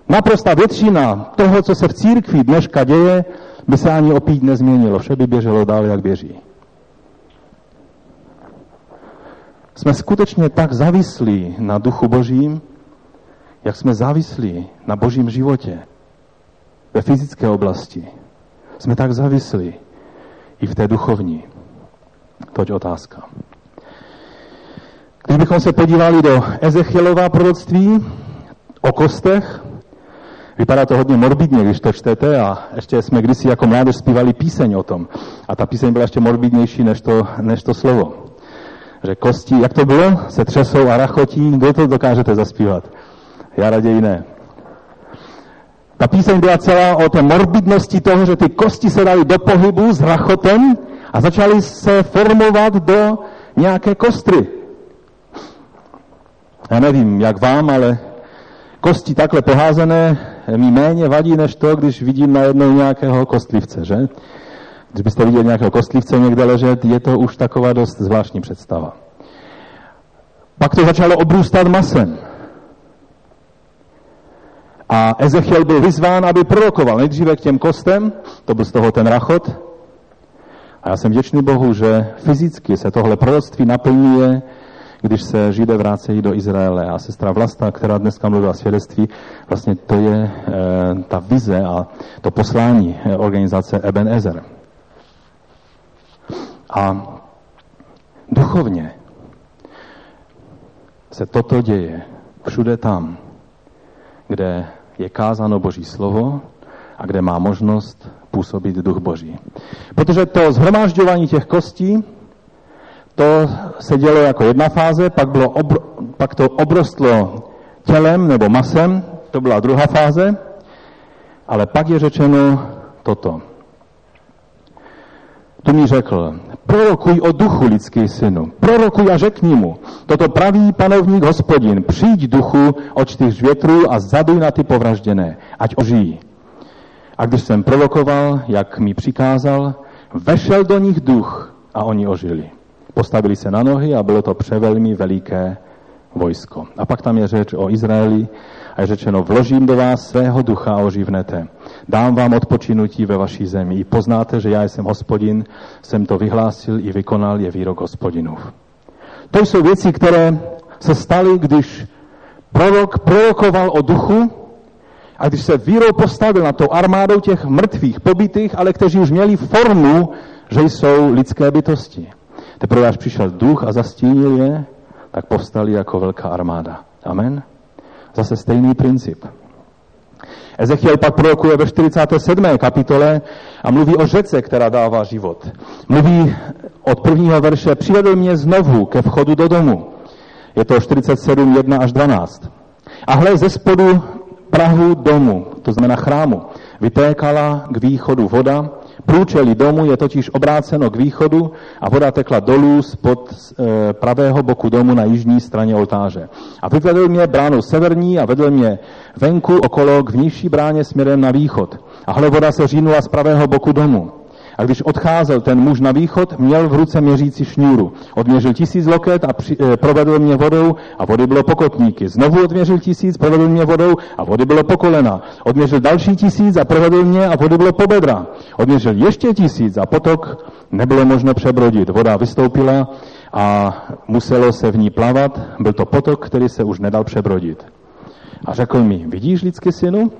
naprosta většina toho, co se v církvi dneška děje, by se ani opít nezměnilo. Vše by běželo dál, jak běží. Jsme skutečně tak zavislí na duchu božím, jak jsme závislí na božím životě ve fyzické oblasti. Jsme tak závislí i v té duchovní. Toť otázka. Kdybychom se podívali do Ezechielova proroctví o kostech, vypadá to hodně morbidně, když to čtete a ještě jsme kdysi jako mládež zpívali píseň o tom. A ta píseň byla ještě morbidnější než to, než to slovo. Že kosti, jak to bylo, se třesou a rachotí, kdo to dokážete zaspívat? Já raději ne. Ta píseň byla celá o té morbidnosti toho, že ty kosti se daly do pohybu s rachotem A začaly se formovat do nějaké kostry. Já nevím, jak vám, ale kosti takhle poházené mi méně vadí, než to, když vidím najednou nějakého kostlivce, že? Když byste viděli nějakého kostlivce někde ležet, je to už taková dost zvláštní představa. Pak to začalo obrůstat masem. A Ezechiel byl vyzván, aby prorokoval nejdříve k těm kostem, to byl z toho ten rachot. A já jsem vděčný Bohu, že fyzicky se tohle proroctví naplňuje, když se Židé vrácejí do Izraele. A sestra Vlasta, která dneska mluvila svědectví, vlastně to je e, ta vize a to poslání eh, organizace Eben Ezer. A duchovně se toto děje všude tam, kde je kázáno Boží slovo a kde má možnost působit duch Boží. Protože to zhromážďování těch kostí, to se dělo jako jedna fáze, pak, bylo obr- pak to obrostlo tělem nebo masem, to byla druhá fáze, ale pak je řečeno toto. Tu mi řekl, prorokuj o duchu lidský synu, prorokuj a řekni mu, toto praví panovník hospodin, přijď duchu od čtyř větrů a zaduj na ty povražděné, ať ožijí. A když jsem prorokoval, jak mi přikázal, vešel do nich duch a oni ožili. Postavili se na nohy a bylo to převelmi veliké vojsko. A pak tam je řeč o Izraeli a je řečeno, vložím do vás svého ducha a oživnete. Dám vám odpočinutí ve vaší zemi. I poznáte, že já jsem hospodin, jsem to vyhlásil i vykonal, je výrok hospodinův. To jsou věci, které se staly, když prorok prorokoval o duchu a když se vírou postavil na tou armádou těch mrtvých, pobytých, ale kteří už měli formu, že jsou lidské bytosti. Teprve až přišel duch a zastínil je, tak povstali jako velká armáda. Amen. Zase stejný princip. Ezechiel pak prorokuje ve 47. kapitole a mluví o řece, která dává život. Mluví od prvního verše, přivedl mě znovu ke vchodu do domu. Je to 47, 1 až 12. A hle, ze spodu Prahu domu, to znamená chrámu, vytékala k východu voda, průčelí domu je totiž obráceno k východu a voda tekla dolů spod e, pravého boku domu na jižní straně oltáře. A vyvedl mě bránou severní a vedl mě venku okolo k vnější bráně směrem na východ. A hle voda se řínula z pravého boku domu. A když odcházel ten muž na východ, měl v ruce měřící šňůru. Odměřil tisíc loket a při, e, provedl mě vodou a vody bylo pokotníky. Znovu odměřil tisíc, provedl mě vodou a vody bylo po kolena. Odměřil další tisíc a provedl mě a vody bylo po bedra. Odměřil ještě tisíc a potok nebylo možno přebrodit. Voda vystoupila a muselo se v ní plavat. Byl to potok, který se už nedal přebrodit. A řekl mi, vidíš lidský synu?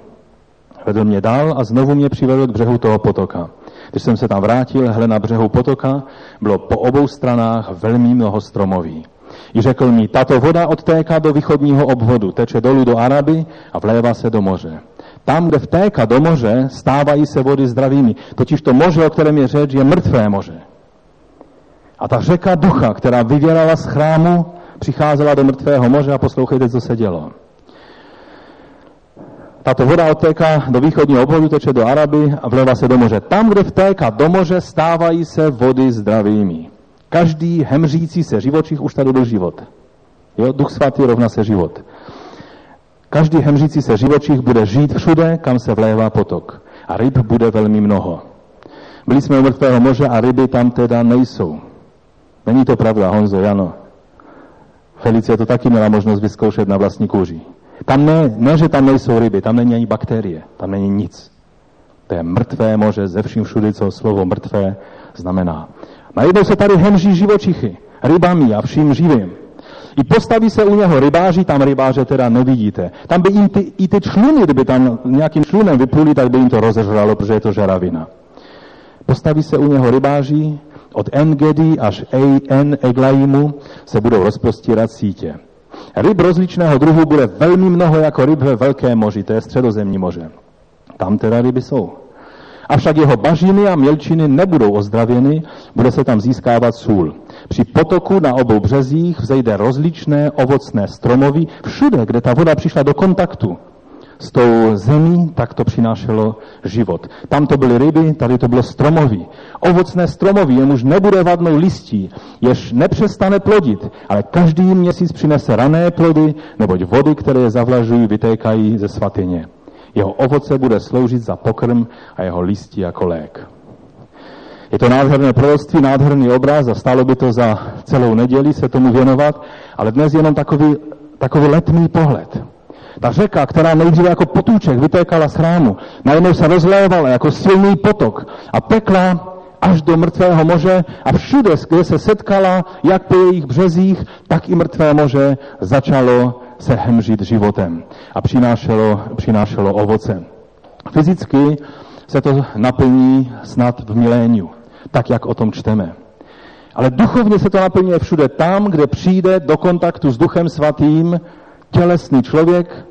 Vedl mě dál a znovu mě přivedl k břehu toho potoka. Když jsem se tam vrátil, hle na břehu potoka, bylo po obou stranách velmi mnoho stromoví. I řekl mi, tato voda odtéká do východního obvodu, teče dolů do Araby a vlévá se do moře. Tam, kde vtéká do moře, stávají se vody zdravými. Totiž to moře, o kterém je řeč, je mrtvé moře. A ta řeka ducha, která vyvěrala z chrámu, přicházela do mrtvého moře a poslouchejte, co se dělo. Tato voda odtéká do východního obvodu, teče do Araby a vleva se do moře. Tam, kde vtéká do moře, stávají se vody zdravými. Každý hemřící se živočich už tady byl život. Jo? Duch svatý rovná se život. Každý hemřící se živočich bude žít všude, kam se vlévá potok. A ryb bude velmi mnoho. Byli jsme u mrtvého moře a ryby tam teda nejsou. Není to pravda, Honzo, Jano. Felicie to taky měla možnost vyzkoušet na vlastní kůži. Tam ne, ne, že tam nejsou ryby, tam není ani bakterie, tam není nic. To je mrtvé moře ze vším všudy, co slovo mrtvé znamená. Najednou se tady hemží živočichy, rybami a vším živým. I postaví se u něho rybáři, tam rybáře teda nevidíte. Tam by jim ty, i ty čluny, kdyby tam nějakým člunem vypluli, tak by jim to rozežralo, protože je to žaravina. Postaví se u něho rybáři, od Engedi až En Eglaimu se budou rozprostírat sítě. Ryb rozličného druhu bude velmi mnoho jako ryb ve velkém moři, to je středozemní moře. Tam teda ryby jsou. Avšak jeho bažiny a mělčiny nebudou ozdravěny, bude se tam získávat sůl. Při potoku na obou březích vzejde rozličné ovocné stromoví. Všude, kde ta voda přišla do kontaktu s tou zemí, tak to přinášelo život. Tam to byly ryby, tady to bylo stromoví. Ovocné stromoví, jemuž nebude vadnou listí, jež nepřestane plodit, ale každý měsíc přinese rané plody, neboť vody, které je zavlažují, vytékají ze svatyně. Jeho ovoce bude sloužit za pokrm a jeho listí jako lék. Je to nádherné proroctví, nádherný obraz a stálo by to za celou neděli se tomu věnovat, ale dnes jenom takový, takový letný pohled. Ta řeka, která nejdříve jako potůček vytékala z chrámu, najednou se rozlévala jako silný potok a pekla až do mrtvého moře a všude, kde se setkala, jak po jejich březích, tak i mrtvé moře začalo se hemžit životem a přinášelo, přinášelo ovoce. Fyzicky se to naplní snad v miléniu, tak jak o tom čteme. Ale duchovně se to naplňuje všude tam, kde přijde do kontaktu s Duchem Svatým tělesný člověk,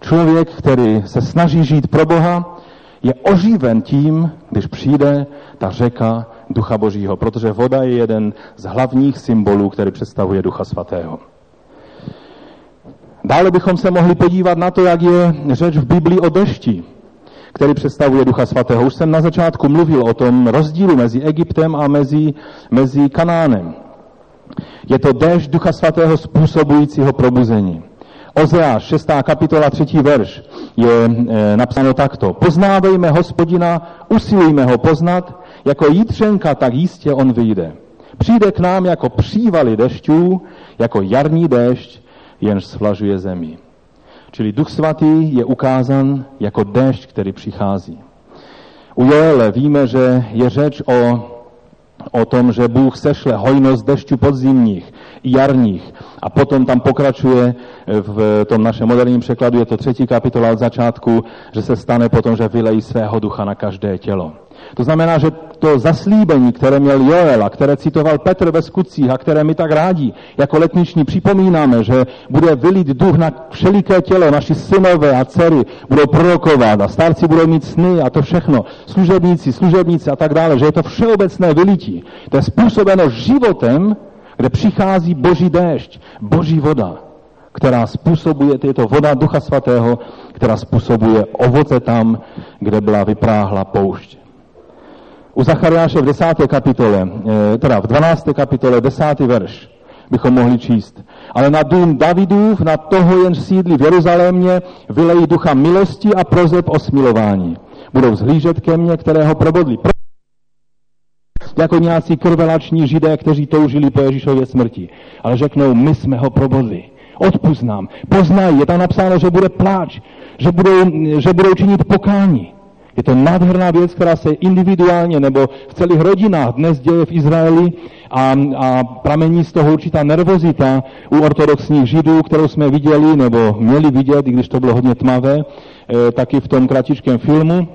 člověk, který se snaží žít pro Boha, je oživen tím, když přijde ta řeka Ducha Božího, protože voda je jeden z hlavních symbolů, který představuje Ducha Svatého. Dále bychom se mohli podívat na to, jak je řeč v Biblii o dešti, který představuje Ducha Svatého. Už jsem na začátku mluvil o tom rozdílu mezi Egyptem a mezi, mezi Kanánem. Je to déšť Ducha Svatého způsobujícího probuzení. Ozeáš, 6. kapitola, 3. verš, je e, napsáno takto. Poznávejme hospodina, usilujme ho poznat, jako jítřenka, tak jistě on vyjde. Přijde k nám jako přívaly dešťů, jako jarní déšť, jenž svlažuje zemi. Čili Duch Svatý je ukázan jako déšť, který přichází. U Joele víme, že je řeč o, o tom, že Bůh sešle hojnost dešťů podzimních jarních. A potom tam pokračuje v tom našem moderním překladu, je to třetí kapitola od začátku, že se stane potom, že vylejí svého ducha na každé tělo. To znamená, že to zaslíbení, které měl Joel a které citoval Petr ve skutcích a které my tak rádi jako letniční připomínáme, že bude vylít duch na všeliké tělo, naši synové a dcery budou prorokovat a starci budou mít sny a to všechno, služebníci, služebníci a tak dále, že je to všeobecné vylití. To je způsobeno životem, kde přichází boží déšť, boží voda, která způsobuje, je to voda Ducha Svatého, která způsobuje ovoce tam, kde byla vypráhla poušť. U Zachariáše v 10. kapitole, eh, teda v 12. kapitole, 10. verš, bychom mohli číst. Ale na dům Davidův, na toho, jen sídlí v Jeruzalémě, vylejí ducha milosti a prozeb o smilování. Budou zhlížet ke mně, kterého probodli. Jako nějací krvelační židé, kteří toužili po Ježíšově smrti. Ale řeknou, my jsme ho probodli. Odpust nám. Poznají. Je tam napsáno, že bude pláč, že budou, že budou činit pokání. Je to nádherná věc, která se individuálně nebo v celých rodinách dnes děje v Izraeli a, a pramení z toho určitá nervozita u ortodoxních židů, kterou jsme viděli nebo měli vidět, i když to bylo hodně tmavé, e, taky v tom kratičkém filmu.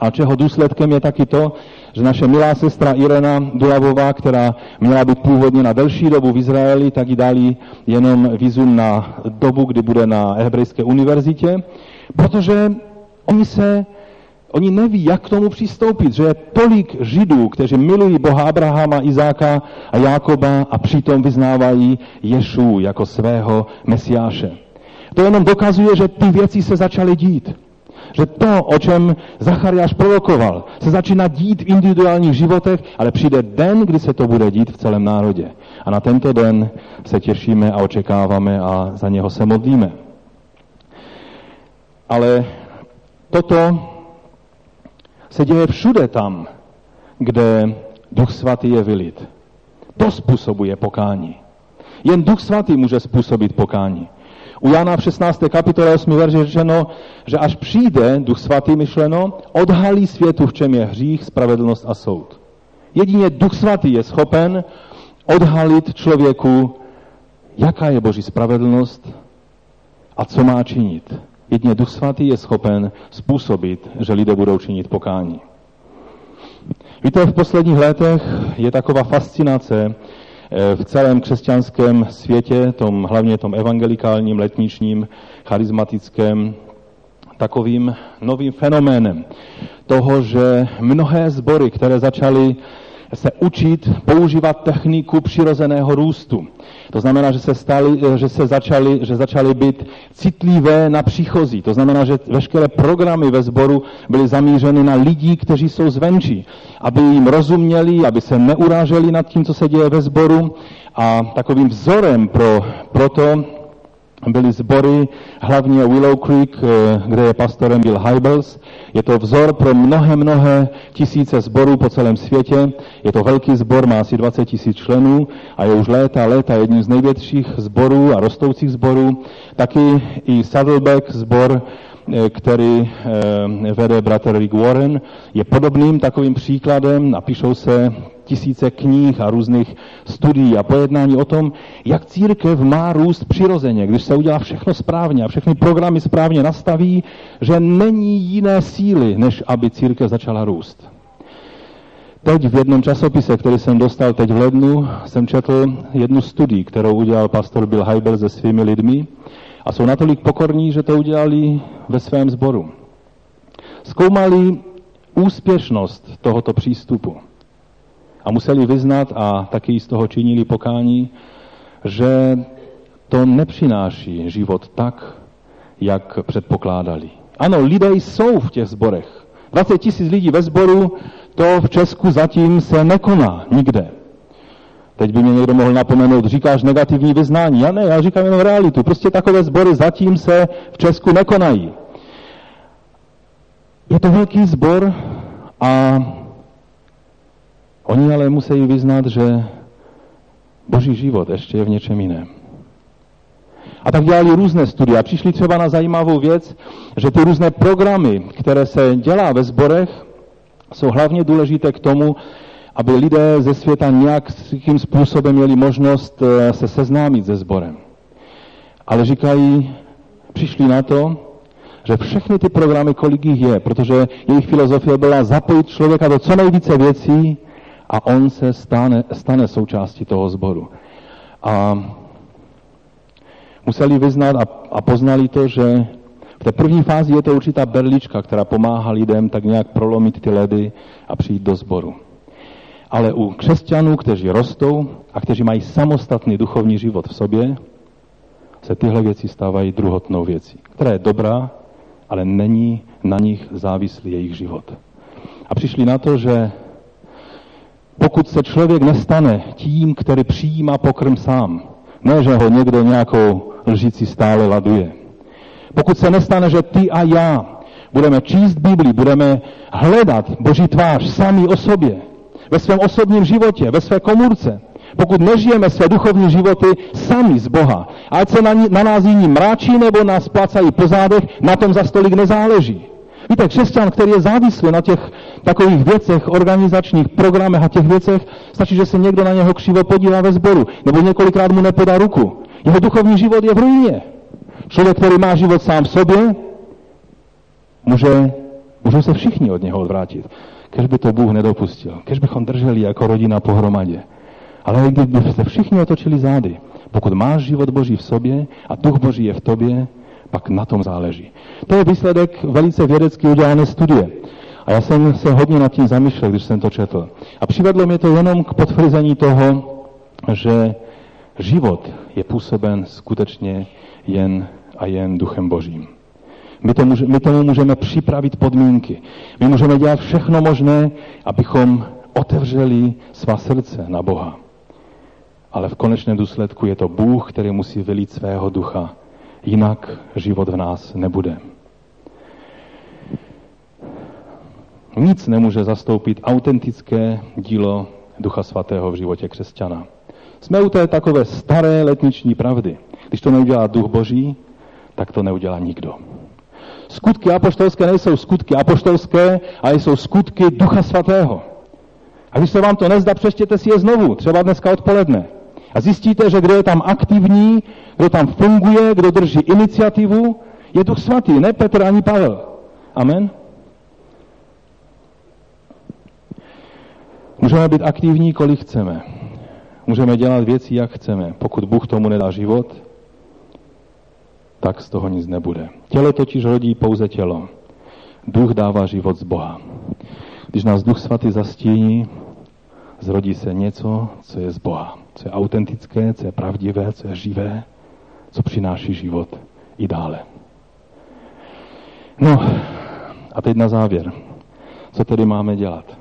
A čeho důsledkem je taky to, že naše milá sestra Irena Dulavová, která měla být původně na delší dobu v Izraeli, tak ji dali jenom vizum na dobu, kdy bude na Hebrejské univerzitě, protože oni se Oni neví, jak k tomu přistoupit, že je tolik židů, kteří milují Boha Abrahama, Izáka a Jákoba a přitom vyznávají Ješu jako svého mesiáše. To jenom dokazuje, že ty věci se začaly dít. Že to, o čem Zachariáš prorokoval, se začíná dít v individuálních životech, ale přijde den, kdy se to bude dít v celém národě. A na tento den se těšíme a očekáváme a za něho se modlíme. Ale toto se děje všude tam, kde Duch Svatý je vylit. To způsobuje pokání. Jen Duch Svatý může způsobit pokání. U Jana v 16. kapitole 8. verši řečeno, že až přijde Duch Svatý myšleno, odhalí světu, v čem je hřích, spravedlnost a soud. Jedině Duch Svatý je schopen odhalit člověku, jaká je Boží spravedlnost a co má činit. Jedině Duch Svatý je schopen způsobit, že lidé budou činit pokání. Víte, v posledních letech je taková fascinace v celém křesťanském světě, tom, hlavně tom evangelikálním, letničním, charismatickém, takovým novým fenoménem toho, že mnohé sbory, které začaly se učit používat techniku přirozeného růstu. To znamená, že se, stali, že se začali, že začali být citlivé na příchozí. To znamená, že veškeré programy ve sboru byly zamířeny na lidi, kteří jsou zvenčí, aby jim rozuměli, aby se neuráželi nad tím, co se děje ve sboru. A takovým vzorem pro, pro to byly sbory, hlavně Willow Creek, eh, kde je pastorem Bill Hybels. Je to vzor pro mnohé, mnohé tisíce sborů po celém světě. Je to velký sbor, má asi 20 tisíc členů a je už léta, léta jedním z největších sborů a rostoucích sborů. Taky i Saddleback sbor, který eh, vede bratr Rick Warren, je podobným takovým příkladem. Napíšou se tisíce knih a různých studií a pojednání o tom, jak církev má růst přirozeně, když se udělá všechno správně a všechny programy správně nastaví, že není jiné síly, než aby církev začala růst. Teď v jednom časopise, který jsem dostal teď v lednu, jsem četl jednu studii, kterou udělal pastor Bill Heiber se svými lidmi a jsou natolik pokorní, že to udělali ve svém sboru. Zkoumali úspěšnost tohoto přístupu a museli vyznat a taky z toho činili pokání, že to nepřináší život tak, jak předpokládali. Ano, lidé jsou v těch zborech. 20 tisíc lidí ve sboru, to v Česku zatím se nekoná nikde. Teď by mě někdo mohl napomenout, říkáš negativní vyznání. Já ne, já říkám jenom realitu. Prostě takové sbory zatím se v Česku nekonají. Je to velký sbor a Oni ale musí vyznat, že boží život ještě je v něčem jiném. A tak dělali různé studie a přišli třeba na zajímavou věc, že ty různé programy, které se dělá ve sborech, jsou hlavně důležité k tomu, aby lidé ze světa nějakým způsobem měli možnost eh, se seznámit se sborem. Ale říkají, přišli na to, že všechny ty programy, kolik jich je, protože jejich filozofie byla zapojit člověka do co nejvíce věcí, a on se stane, stane součástí toho sboru. A museli vyznat a, a poznali to, že v té první fázi je to určitá berlička, která pomáhá lidem tak nějak prolomit ty ledy a přijít do sboru. Ale u křesťanů, kteří rostou a kteří mají samostatný duchovní život v sobě, se tyhle věci stávají druhotnou věcí, která je dobrá, ale není na nich závislý jejich život. A přišli na to, že pokud se člověk nestane tím, který přijímá pokrm sám, ne, že ho někdo nějakou lžicí stále laduje. Pokud se nestane, že ty a já budeme číst Bibli, budeme hledat Boží tvář sami o sobě, ve svém osobním životě, ve své komůrce, pokud nežijeme své duchovní životy sami z Boha, ať se na, na nás jiní mráčí nebo nás plácají po zádech, na tom za stolik nezáleží. Víte, křesťan, který je závislý na těch takových věcech, organizačních programech a těch věcech, stačí, že se někdo na něho křivo podívá ve sboru, nebo několikrát mu nepodá ruku. Jeho duchovní život je v ruině. Člověk, který má život sám v sobě, může, můžou se všichni od něho odvrátit. Kež by to Bůh nedopustil. Kež bychom drželi jako rodina pohromadě. Ale kdyby se všichni otočili zády, pokud máš život Boží v sobě a duch Boží je v tobě, pak na tom záleží. To je výsledek velice vědecky udělané studie. A já jsem se hodně nad tím zamýšlel, když jsem to četl. A přivedlo mě to jenom k potvrzení toho, že život je působen skutečně jen a jen duchem božím. My, to může, my tomu můžeme připravit podmínky. My můžeme dělat všechno možné, abychom otevřeli svá srdce na Boha. Ale v konečném důsledku je to Bůh, který musí vylít svého ducha jinak život v nás nebude. Nic nemůže zastoupit autentické dílo Ducha Svatého v životě křesťana. Jsme u té takové staré letniční pravdy. Když to neudělá Duch Boží, tak to neudělá nikdo. Skutky apoštolské nejsou skutky apoštolské, ale jsou skutky Ducha Svatého. A když se vám to nezda, přečtěte si je znovu, třeba dneska odpoledne. A zjistíte, že kdo je tam aktivní, kdo tam funguje, kdo drží iniciativu, je Duch Svatý, ne Petr ani Pavel. Amen? Můžeme být aktivní, kolik chceme. Můžeme dělat věci, jak chceme. Pokud Bůh tomu nedá život, tak z toho nic nebude. Tělo totiž rodí pouze tělo. Duch dává život z Boha. Když nás Duch Svatý zastíní, zrodí se něco, co je z Boha, co je autentické, co je pravdivé, co je živé, co přináší život i dále. No a teď na závěr. Co tedy máme dělat?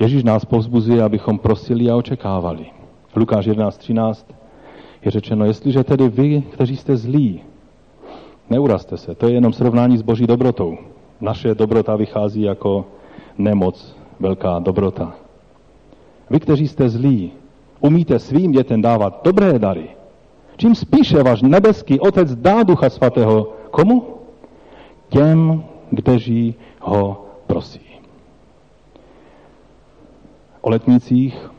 Ježíš nás povzbuzuje, abychom prosili a očekávali. Lukáš 11.13 je řečeno, jestliže tedy vy, kteří jste zlí, neurazte se, to je jenom srovnání s boží dobrotou. Naše dobrota vychází jako nemoc, velká dobrota. Vy, kteří jste zlí, umíte svým dětem dávat dobré dary, čím spíše váš nebeský Otec dá Ducha Svatého komu? Těm, kteří ho prosí. O letnicích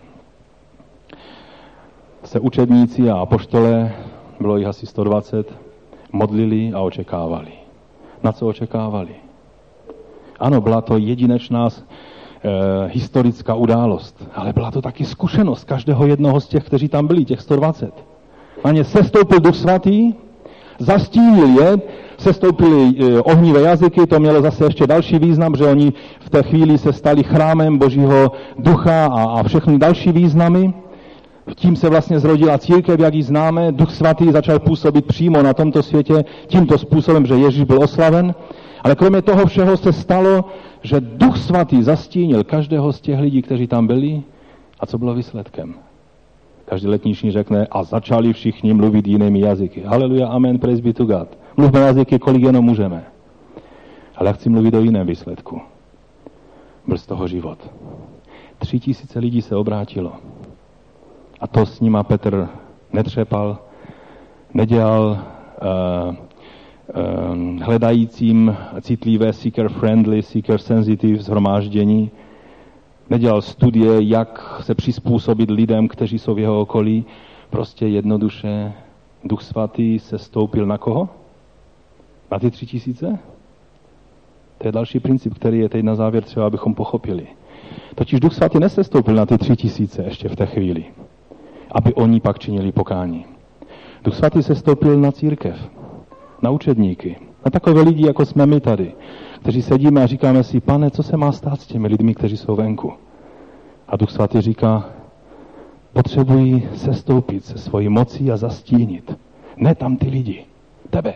se učedníci a apoštole, bylo jich asi 120, modlili a očekávali. Na co očekávali? Ano, byla to jedinečná e, historická událost, ale byla to taky zkušenost každého jednoho z těch, kteří tam byli, těch 120. Na ně sestoupil Duch Svatý, zastínil je, sestoupily e, ohnivé jazyky, to mělo zase ještě další význam, že oni v té chvíli se stali chrámem Božího ducha a, a všechny další významy. Tím se vlastně zrodila církev, jak ji známe. Duch svatý začal působit přímo na tomto světě tímto způsobem, že Ježíš byl oslaven. Ale kromě toho všeho se stalo, že Duch svatý zastínil každého z těch lidí, kteří tam byli. A co bylo výsledkem? Každý letniční řekne, a začali všichni mluvit jinými jazyky. Haleluja, amen, praise be to God. Mluvme jazyky, kolik jenom můžeme. Ale já chci mluvit o jiném výsledku. Byl z toho život. Tři tisíce lidí se obrátilo. A to s nima Petr netřepal, nedělal uh, uh, hledajícím citlivé seeker friendly, seeker sensitive zhromáždění, nedělal studie, jak se přizpůsobit lidem, kteří jsou v jeho okolí. Prostě jednoduše Duch Svatý se stoupil na koho? Na ty tři tisíce? To je další princip, který je teď na závěr třeba, abychom pochopili. Totiž Duch Svatý nesestoupil na ty tři tisíce ještě v té chvíli aby oni pak činili pokání. Duch svatý se stoupil na církev, na učedníky, na takové lidi, jako jsme my tady, kteří sedíme a říkáme si, pane, co se má stát s těmi lidmi, kteří jsou venku? A Duch svatý říká, potřebují se stoupit se svojí mocí a zastínit. Ne tam ty lidi, tebe.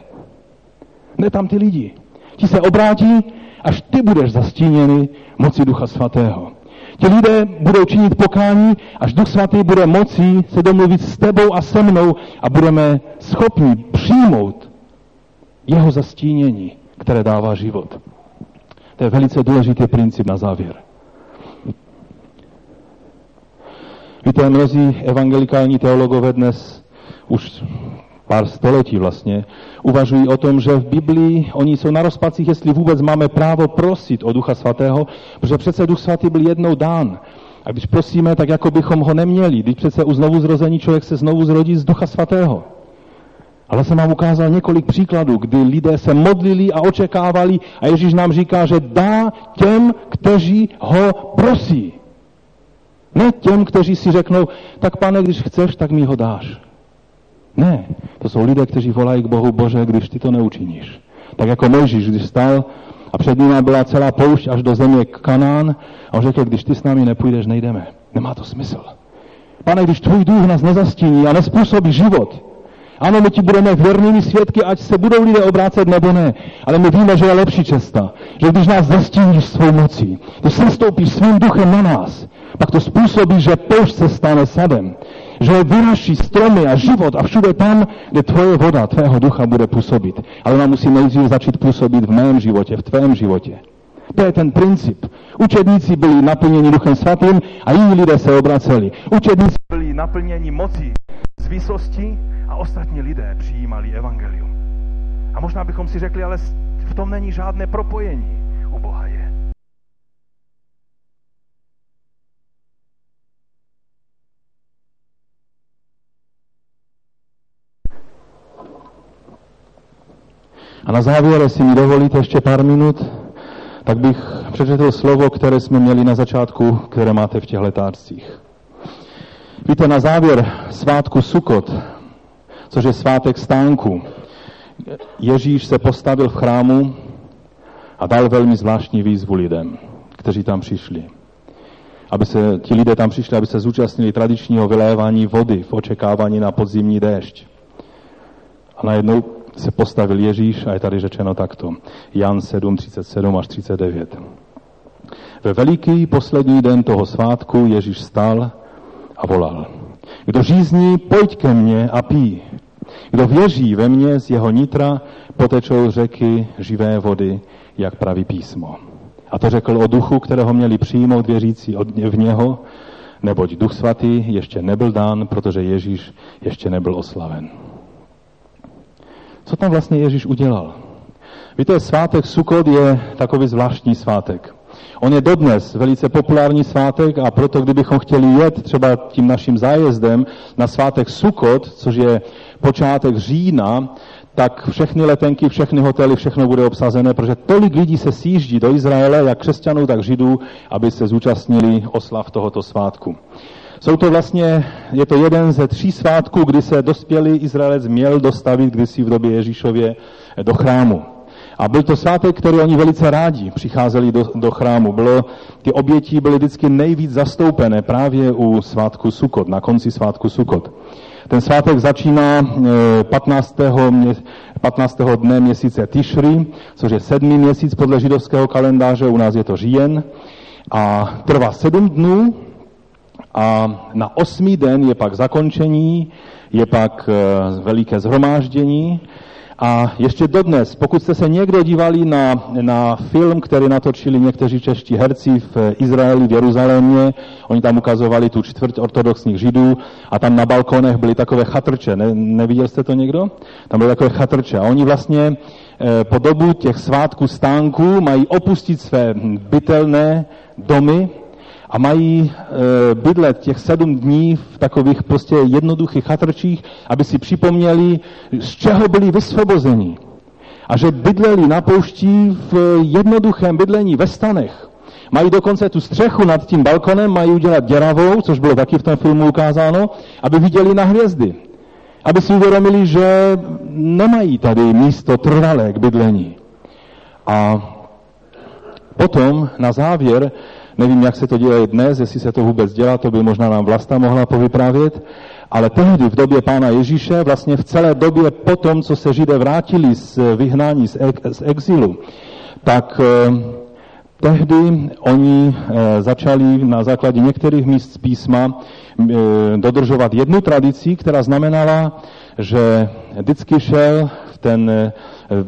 Ne tam ty lidi. Ti se obrátí, až ty budeš zastíněný moci Ducha Svatého. Ti lidé budou činit pokání, až Duch Svatý bude moci se domluvit s tebou a se mnou a budeme schopni přijmout jeho zastínění, které dává život. To je velice důležitý princip na závěr. Víte, mnozí evangelikální teologové dnes už pár století vlastně, uvažují o tom, že v Biblii oni jsou na rozpacích, jestli vůbec máme právo prosit o Ducha Svatého, protože přece Duch Svatý byl jednou dán. A když prosíme, tak jako bychom ho neměli. Když přece u znovu zrození člověk se znovu zrodí z Ducha Svatého. Ale jsem vám ukázal několik příkladů, kdy lidé se modlili a očekávali a Ježíš nám říká, že dá těm, kteří ho prosí. Ne těm, kteří si řeknou, tak pane, když chceš, tak mi ho dáš. Ne, to jsou lidé, kteří volají k Bohu, Bože, když ty to neučiníš. Tak jako Mojžíš, když stal a před ním byla celá poušť až do země Kanán a on řekl, když ty s námi nepůjdeš, nejdeme. Nemá to smysl. Pane, když tvůj duch nás nezastíní a nespůsobí život, ano, my ti budeme věrnými svědky, ať se budou lidé obrácet nebo ne, ale my víme, že je lepší cesta. Že když nás zastíníš svou mocí, když se stoupíš svým duchem na nás, pak to způsobí, že poušť se stane sadem že vyraší stromy a život a všude tam, kde tvoje voda, tvého ducha bude působit. Ale ona musí nejdřív začít působit v mém životě, v tvém životě. To je ten princip. Učedníci byli naplněni Duchem Svatým a jiní lidé se obraceli. Učedníci byli naplněni mocí z výsosti a ostatní lidé přijímali evangelium. A možná bychom si řekli, ale v tom není žádné propojení. U Boha je. A na závěr, jestli mi dovolíte ještě pár minut, tak bych přečetl slovo, které jsme měli na začátku, které máte v těch letárcích. Víte, na závěr svátku Sukot, což je svátek stánku, Ježíš se postavil v chrámu a dal velmi zvláštní výzvu lidem. kteří tam přišli. Aby se, ti lidé tam přišli, aby se zúčastnili tradičního vylévání vody v očekávání na podzimní déšť. A najednou se postavil Ježíš a je tady řečeno takto. Jan 7, 37 až 39. Ve veliký poslední den toho svátku Ježíš stal a volal. Kdo řízní, pojď ke mně a pí. Kdo věří ve mně, z jeho nitra potečou řeky živé vody, jak praví písmo. A to řekl o duchu, kterého měli přijmout věřící v něho, neboť duch svatý ještě nebyl dán, protože Ježíš ještě nebyl oslaven. Co tam vlastně Ježíš udělal? Víte, svátek Sukot je takový zvláštní svátek. On je dodnes velice populární svátek a proto, kdybychom chtěli jet třeba tím naším zájezdem na svátek Sukot, což je počátek října, tak všechny letenky, všechny hotely, všechno bude obsazené, protože tolik lidí se sjíždí do Izraele, jak křesťanů, tak židů, aby se zúčastnili oslav tohoto svátku. Jsou to vlastně, je to jeden ze tří svátků, kdy se dospělý Izraelec měl dostavit kdysi v době Ježíšově do chrámu. A byl to svátek, který oni velice rádi přicházeli do, do chrámu. Bylo, ty oběti byly vždycky nejvíc zastoupené právě u svátku Sukot, na konci svátku Sukot. Ten svátek začíná 15. Eh, 15. dne měsíce Tishri, což je sedmý měsíc podle židovského kalendáře, u nás je to říjen, a trvá sedm dnů a na osmý den je pak zakončení, je pak eh, veliké zhromáždění a ještě dodnes, pokud jste se někdo dívali na, na film, který natočili někteří čeští herci v Izraeli, v Jeruzalémě, oni tam ukazovali tu čtvrť ortodoxních židů a tam na balkonech byly takové chatrče. Ne, neviděl jste to někdo? Tam byly takové chatrče. A oni vlastně e, po dobu těch svátků stánků mají opustit své bytelné domy, a mají e, bydlet těch sedm dní v takových prostě jednoduchých chatrčích, aby si připomněli, z čeho byli vysvobozeni. A že bydleli na pouští v jednoduchém bydlení ve stanech. Mají dokonce tu střechu nad tím balkonem, mají udělat děravou, což bylo taky v tom filmu ukázáno, aby viděli na hvězdy. Aby si uvědomili, že nemají tady místo trvalé k bydlení. A potom na závěr Nevím, jak se to děje dnes, jestli se to vůbec dělá, to by možná nám Vlasta mohla povyprávět, ale tehdy v době pána Ježíše, vlastně v celé době po tom, co se Židé vrátili z vyhnání, z, z exilu, tak eh, tehdy oni eh, začali na základě některých míst z písma eh, dodržovat jednu tradici, která znamenala, že vždycky šel ten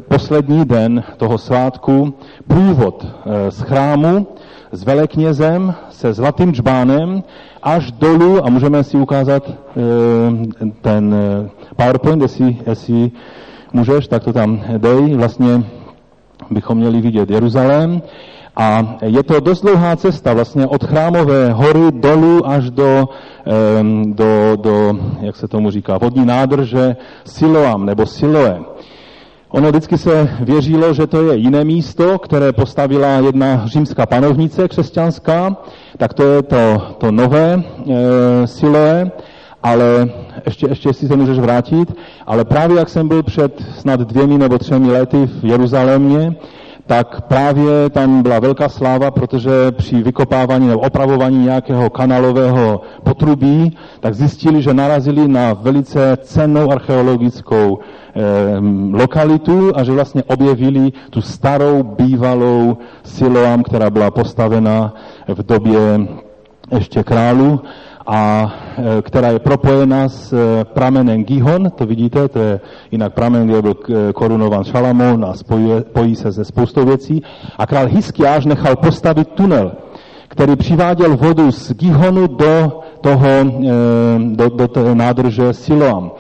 poslední den toho svátku průvod z chrámu s veleknězem, se zlatým džbánem, až dolů, a můžeme si ukázat eh, ten eh, PowerPoint, jestli, jestli můžeš, tak to tam dej. Vlastně bychom měli vidět Jeruzalém. A je to dost dlouhá cesta, vlastně od chrámové hory dolů až do, do, do jak se tomu říká, vodní nádrže Siloam nebo Siloe. Ono vždycky se věřilo, že to je jiné místo, které postavila jedna římská panovnice křesťanská, tak to je to, to nové e, Siloe, ale ještě, ještě si se můžeš vrátit, ale právě jak jsem byl před snad dvěmi nebo třemi lety v Jeruzalémě, tak právě tam byla velká sláva, protože při vykopávání nebo opravování nějakého kanalového potrubí, tak zjistili, že narazili na velice cennou archeologickou eh, lokalitu a že vlastně objevili tu starou bývalou Siloam, která byla postavena v době ještě králu a e, která je propojena s e, pramenem Gihon, to vidíte, to je jinak pramen, kde byl e, korunovan Šalamón a spojuje, pojí se ze spoustou věcí. A král Hiskiáš nechal postavit tunel, který přiváděl vodu z Gihonu do toho, do, do toho nádrže Siloam.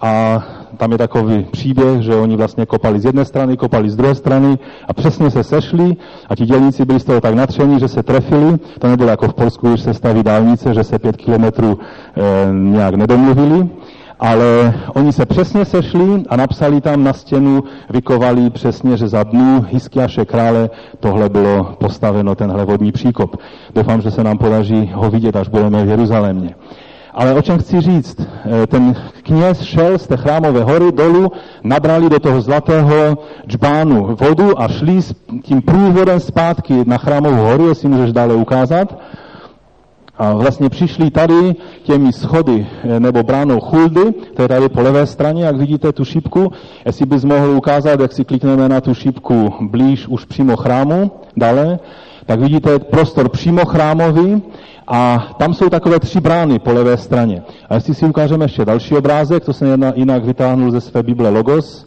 A tam je takový příběh, že oni vlastně kopali z jedné strany, kopali z druhé strany a přesně se sešli a ti dělníci byli z toho tak natření, že se trefili. To nebylo jako v Polsku, když se staví dálnice, že se pět kilometrů e, nějak nedomluvili, ale oni se přesně sešli a napsali tam na stěnu, vykovali přesně, že za dnů Hiskiaše krále tohle bylo postaveno, tenhle vodní příkop. Doufám, že se nám podaří ho vidět, až budeme v Jeruzalémě. Ale o čem chci říct? Eh, ten kněz šel z té chrámové hory dolů, nabrali do toho zlatého džbánu vodu a šli s tím průvodem zpátky na chrámovou horu, jestli můžeš dále ukázat. A vlastně přišli tady těmi schody eh, nebo bránou Chuldy, to je tady po levé straně, jak vidíte tu šipku. Jestli bys mohl ukázat, jak si klikneme na tu šipku blíž už přímo chrámu, dále, tak vidíte prostor přímo chrámový a tam jsou takové tři brány po levé straně. A jestli si ukážeme ještě další obrázek, to jsem jinak vytáhnul ze své Bible Logos,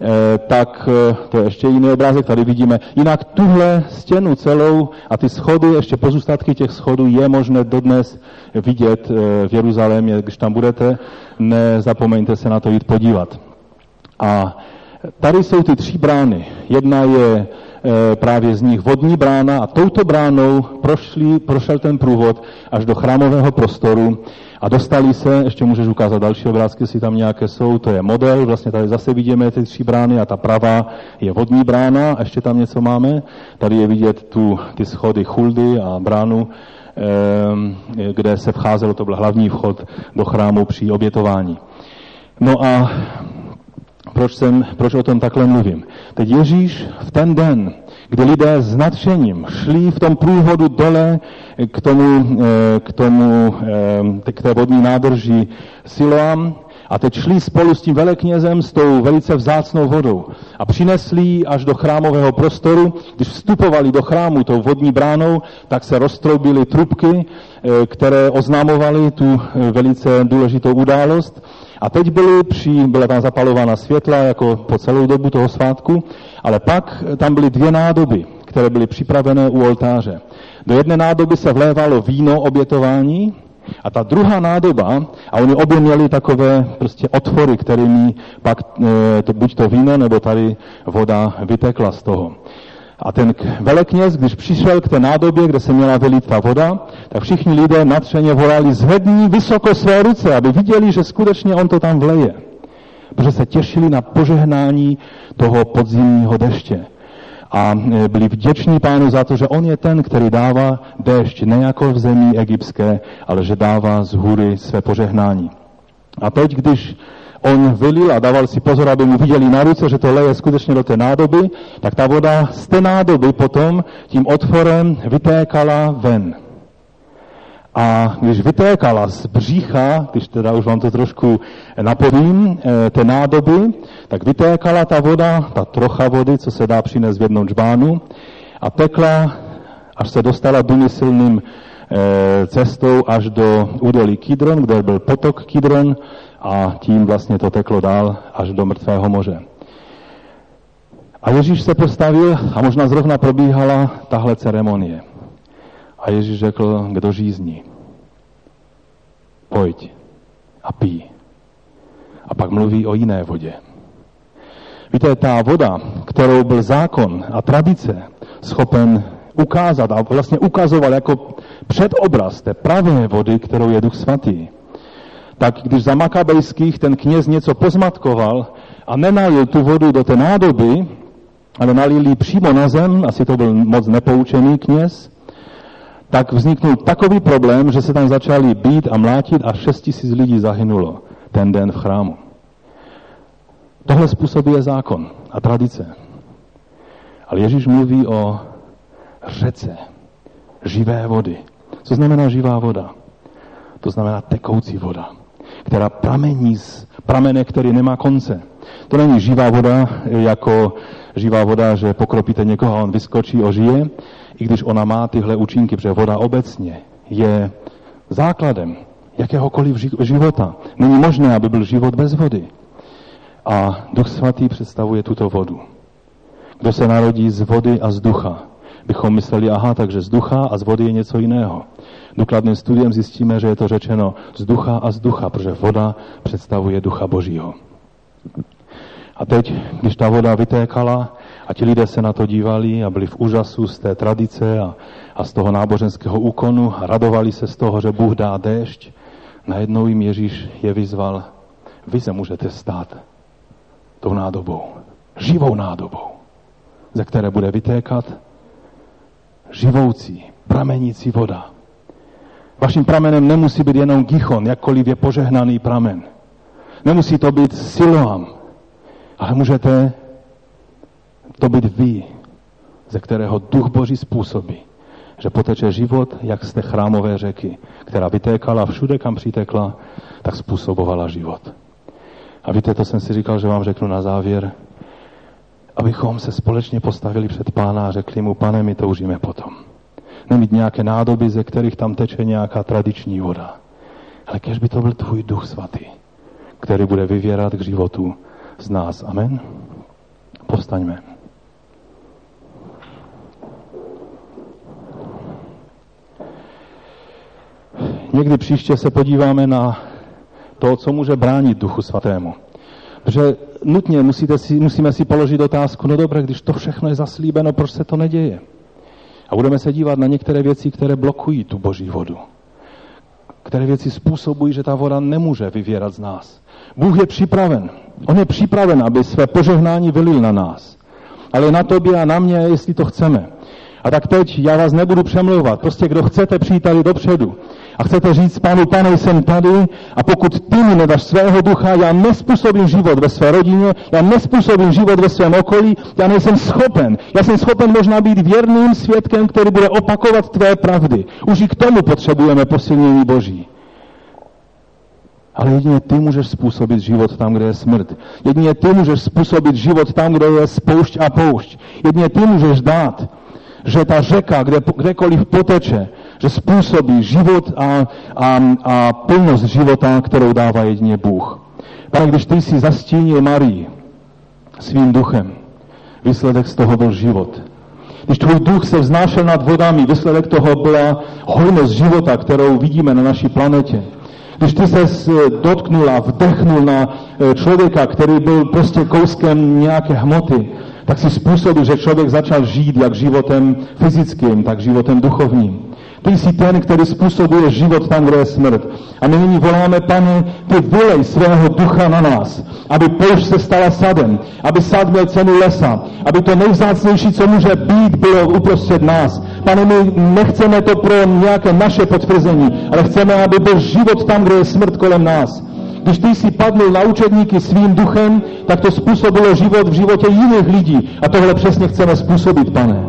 eh, tak eh, to je ještě jiný obrázek, tady vidíme. Jinak tuhle stěnu celou a ty schody, ještě pozůstatky těch schodů je možné dodnes vidět eh, v Jeruzalémě. Když tam budete, nezapomeňte se na to jít podívat. A tady jsou ty tři brány. Jedna je právě z nich vodní brána a touto bránou prošli, prošel ten průvod až do chrámového prostoru a dostali se, ještě můžeš ukázat další obrázky, jestli tam nějaké jsou, to je model, vlastně tady zase vidíme ty tři brány a ta pravá je vodní brána, a ještě tam něco máme, tady je vidět tu, ty schody chuldy a bránu, eh, kde se vcházelo, to byl hlavní vchod do chrámu při obětování. No a proč, jsem, proč o tom takhle mluvím? Teď Ježíš v ten den, kdy lidé s nadšením šli v tom průvodu dole k tomu, eh, k, tomu, eh, k té vodní nádrži Siloam, a teď šli spolu s tím veleknězem s tou velice vzácnou vodou a přinesli ji až do chrámového prostoru. Když vstupovali do chrámu tou vodní bránou, tak se roztroubily trubky, eh, které oznamovaly tu velice důležitou událost. A teď byly při, byla tam zapalována světla jako po celou dobu toho svátku, ale pak tam byly dvě nádoby, které byly připravené u oltáře. Do jedné nádoby se vlévalo víno obětování a ta druhá nádoba, a oni obě měli takové prostě otvory, kterými pak e, to, buď to víno, nebo tady voda vytekla z toho. A ten velekněz, když přišel k té nádobě, kde se měla vylít ta voda, tak všichni lidé nadšeně volali, zvední vysoko své ruce, aby viděli, že skutečně on to tam vleje. Protože se těšili na požehnání toho podzimního deště. A e, byli vděční pánu za to, že on je ten, který dává déšť ne jako v zemi egyptské, ale že dává z hůry své požehnání. A teď, když on vylil a dával si pozor, aby mu viděli na ruce, že to leje skutečně do té nádoby, tak ta voda z té nádoby potom tím otvorem vytékala ven. A když vytékala z břicha, když teda už vám to trošku napovím, eh, té nádoby, tak vytékala ta voda, ta trocha vody, co se dá přinést v jednom džbánu, a tekla, až se dostala důmyslným eh, cestou až do údolí Kidron, kde byl potok Kidron a tím vlastně to teklo dál až do mrtvého moře. A Ježíš se postavil a možná zrovna probíhala tahle ceremonie. A Ježíš řekl, kdo žízní, pojď a pí. A pak mluví o jiné vodě. Víte, ta voda, kterou byl zákon a tradice schopen ukázat a vlastně ukazoval jako předobraz té pravé vody, kterou je Duch Svatý, tak když za Makabejských ten kněz něco pozmatkoval a nenalil tu vodu do té nádoby, ale nalil ji přímo na zem, asi to byl moc nepoučený kněz, tak vzniknul takový problém, že se tam začali být a mlátit a šest tisíc lidí zahynulo ten den v chrámu. Tohle způsobuje zákon a tradice. Ale Ježíš mluví o řece živé vody. Co znamená živá voda? To znamená tekoucí voda která pramení z pramene, který nemá konce. To není živá voda, jako živá voda, že pokropíte někoho a on vyskočí, ožije, i když ona má tyhle účinky, protože voda obecně je základem jakéhokoliv života. Není možné, aby byl život bez vody. A Duch Svatý představuje tuto vodu. Kdo se narodí z vody a z ducha, bychom mysleli, aha, takže z ducha a z vody je něco jiného důkladným studiem zjistíme, že je to řečeno z ducha a z ducha, protože voda představuje ducha božího. A teď, když ta voda vytékala a ti lidé se na to dívali a byli v úžasu z té tradice a, a z toho náboženského úkonu a radovali se z toho, že Bůh dá déšť, najednou jim Ježíš je vyzval, vy se můžete stát tou nádobou, živou nádobou, ze které bude vytékat živoucí, pramenící voda. Vaším pramenem nemusí být jenom Gichon, jakkoliv je požehnaný pramen. Nemusí to být Siloam, ale můžete to být vy, ze kterého duch Boží způsobí, že poteče život, jak z té chrámové řeky, která vytékala všude, kam přitekla, tak způsobovala život. A víte, to jsem si říkal, že vám řeknu na závěr, abychom se společně postavili před pána a řekli mu, pane, my toužíme potom. Nemít nějaké nádoby, ze kterých tam teče nějaká tradiční voda. Ale kež by to byl tvůj duch svatý, který bude vyvěrat k životu z nás. Amen. Postaňme. Někdy příště se podíváme na to, co může bránit Duchu Svatému. Protože nutně musíte si, musíme si položit otázku, no dobré, když to všechno je zaslíbeno, proč se to neděje? A budeme se dívat na některé věci, které blokují tu boží vodu. Které věci způsobují, že ta voda nemůže vyvěrat z nás. Bůh je připraven. On je připraven, aby své požehnání vylil na nás. Ale na tobě a na mě, jestli to chceme. A tak teď já vás nebudu přemlouvat. Prostě kdo chcete přijít tady dopředu a chcete říct pánu, pane, jsem tady a pokud ty mi nedáš svého ducha, já nespůsobím život ve své rodině, já nespůsobím život ve svém okolí, já nejsem schopen. Já jsem schopen možná být věrným svědkem, který bude opakovat tvé pravdy. Už i k tomu potřebujeme posilnění Boží. Ale jedině ty můžeš způsobit život tam, kde je smrt. Jedině ty můžeš způsobit život tam, kde je spoušť a poušť. Jedině ty můžeš dát že ta řeka, kde, kdekoliv poteče, že způsobí život a, a, a plnost života, kterou dává jedině Bůh. Pane, když ty si zastínil Marii svým duchem, výsledek z toho byl život. Když tvůj duch se vznášel nad vodami, výsledek toho byla hojnost života, kterou vidíme na naší planetě. Když ty se dotknul a vdechnul na e, člověka, který byl prostě kouskem nějaké hmoty, tak si způsobil, že člověk začal žít jak životem fyzickým, tak životem duchovním. Ty jsi ten, který způsobuje život tam, kde je smrt. A my nyní voláme, pane, ty volej svého ducha na nás, aby poušť se stala sadem, aby sad měl cenu lesa, aby to nejvzácnější, co může být, bylo uprostřed nás. Pane, my nechceme to pro nějaké naše potvrzení, ale chceme, aby byl život tam, kde je smrt kolem nás. Když ty jsi padl na učedníky svým duchem, tak to způsobilo život v životě jiných lidí. A tohle přesně chceme způsobit, pane.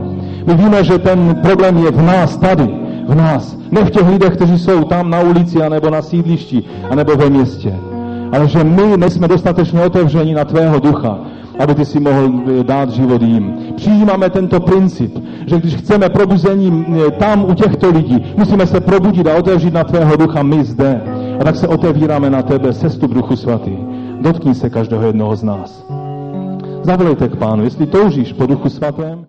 My víme, že ten problém je v nás tady, v nás. Ne v těch lidech, kteří jsou tam na ulici, anebo na sídlišti, anebo ve městě. Ale že my nejsme dostatečně otevření na tvého ducha, aby ty si mohl eh, dát život jim. Přijímáme tento princip, že když chceme probuzení eh, tam u těchto lidí, musíme se probudit a otevřít na tvého ducha my zde. A tak se otevíráme na tebe, sestup Duchu Svatý. Dotkni se každého jednoho z nás. Zavolejte k Pánu, jestli toužíš po Duchu Svatém.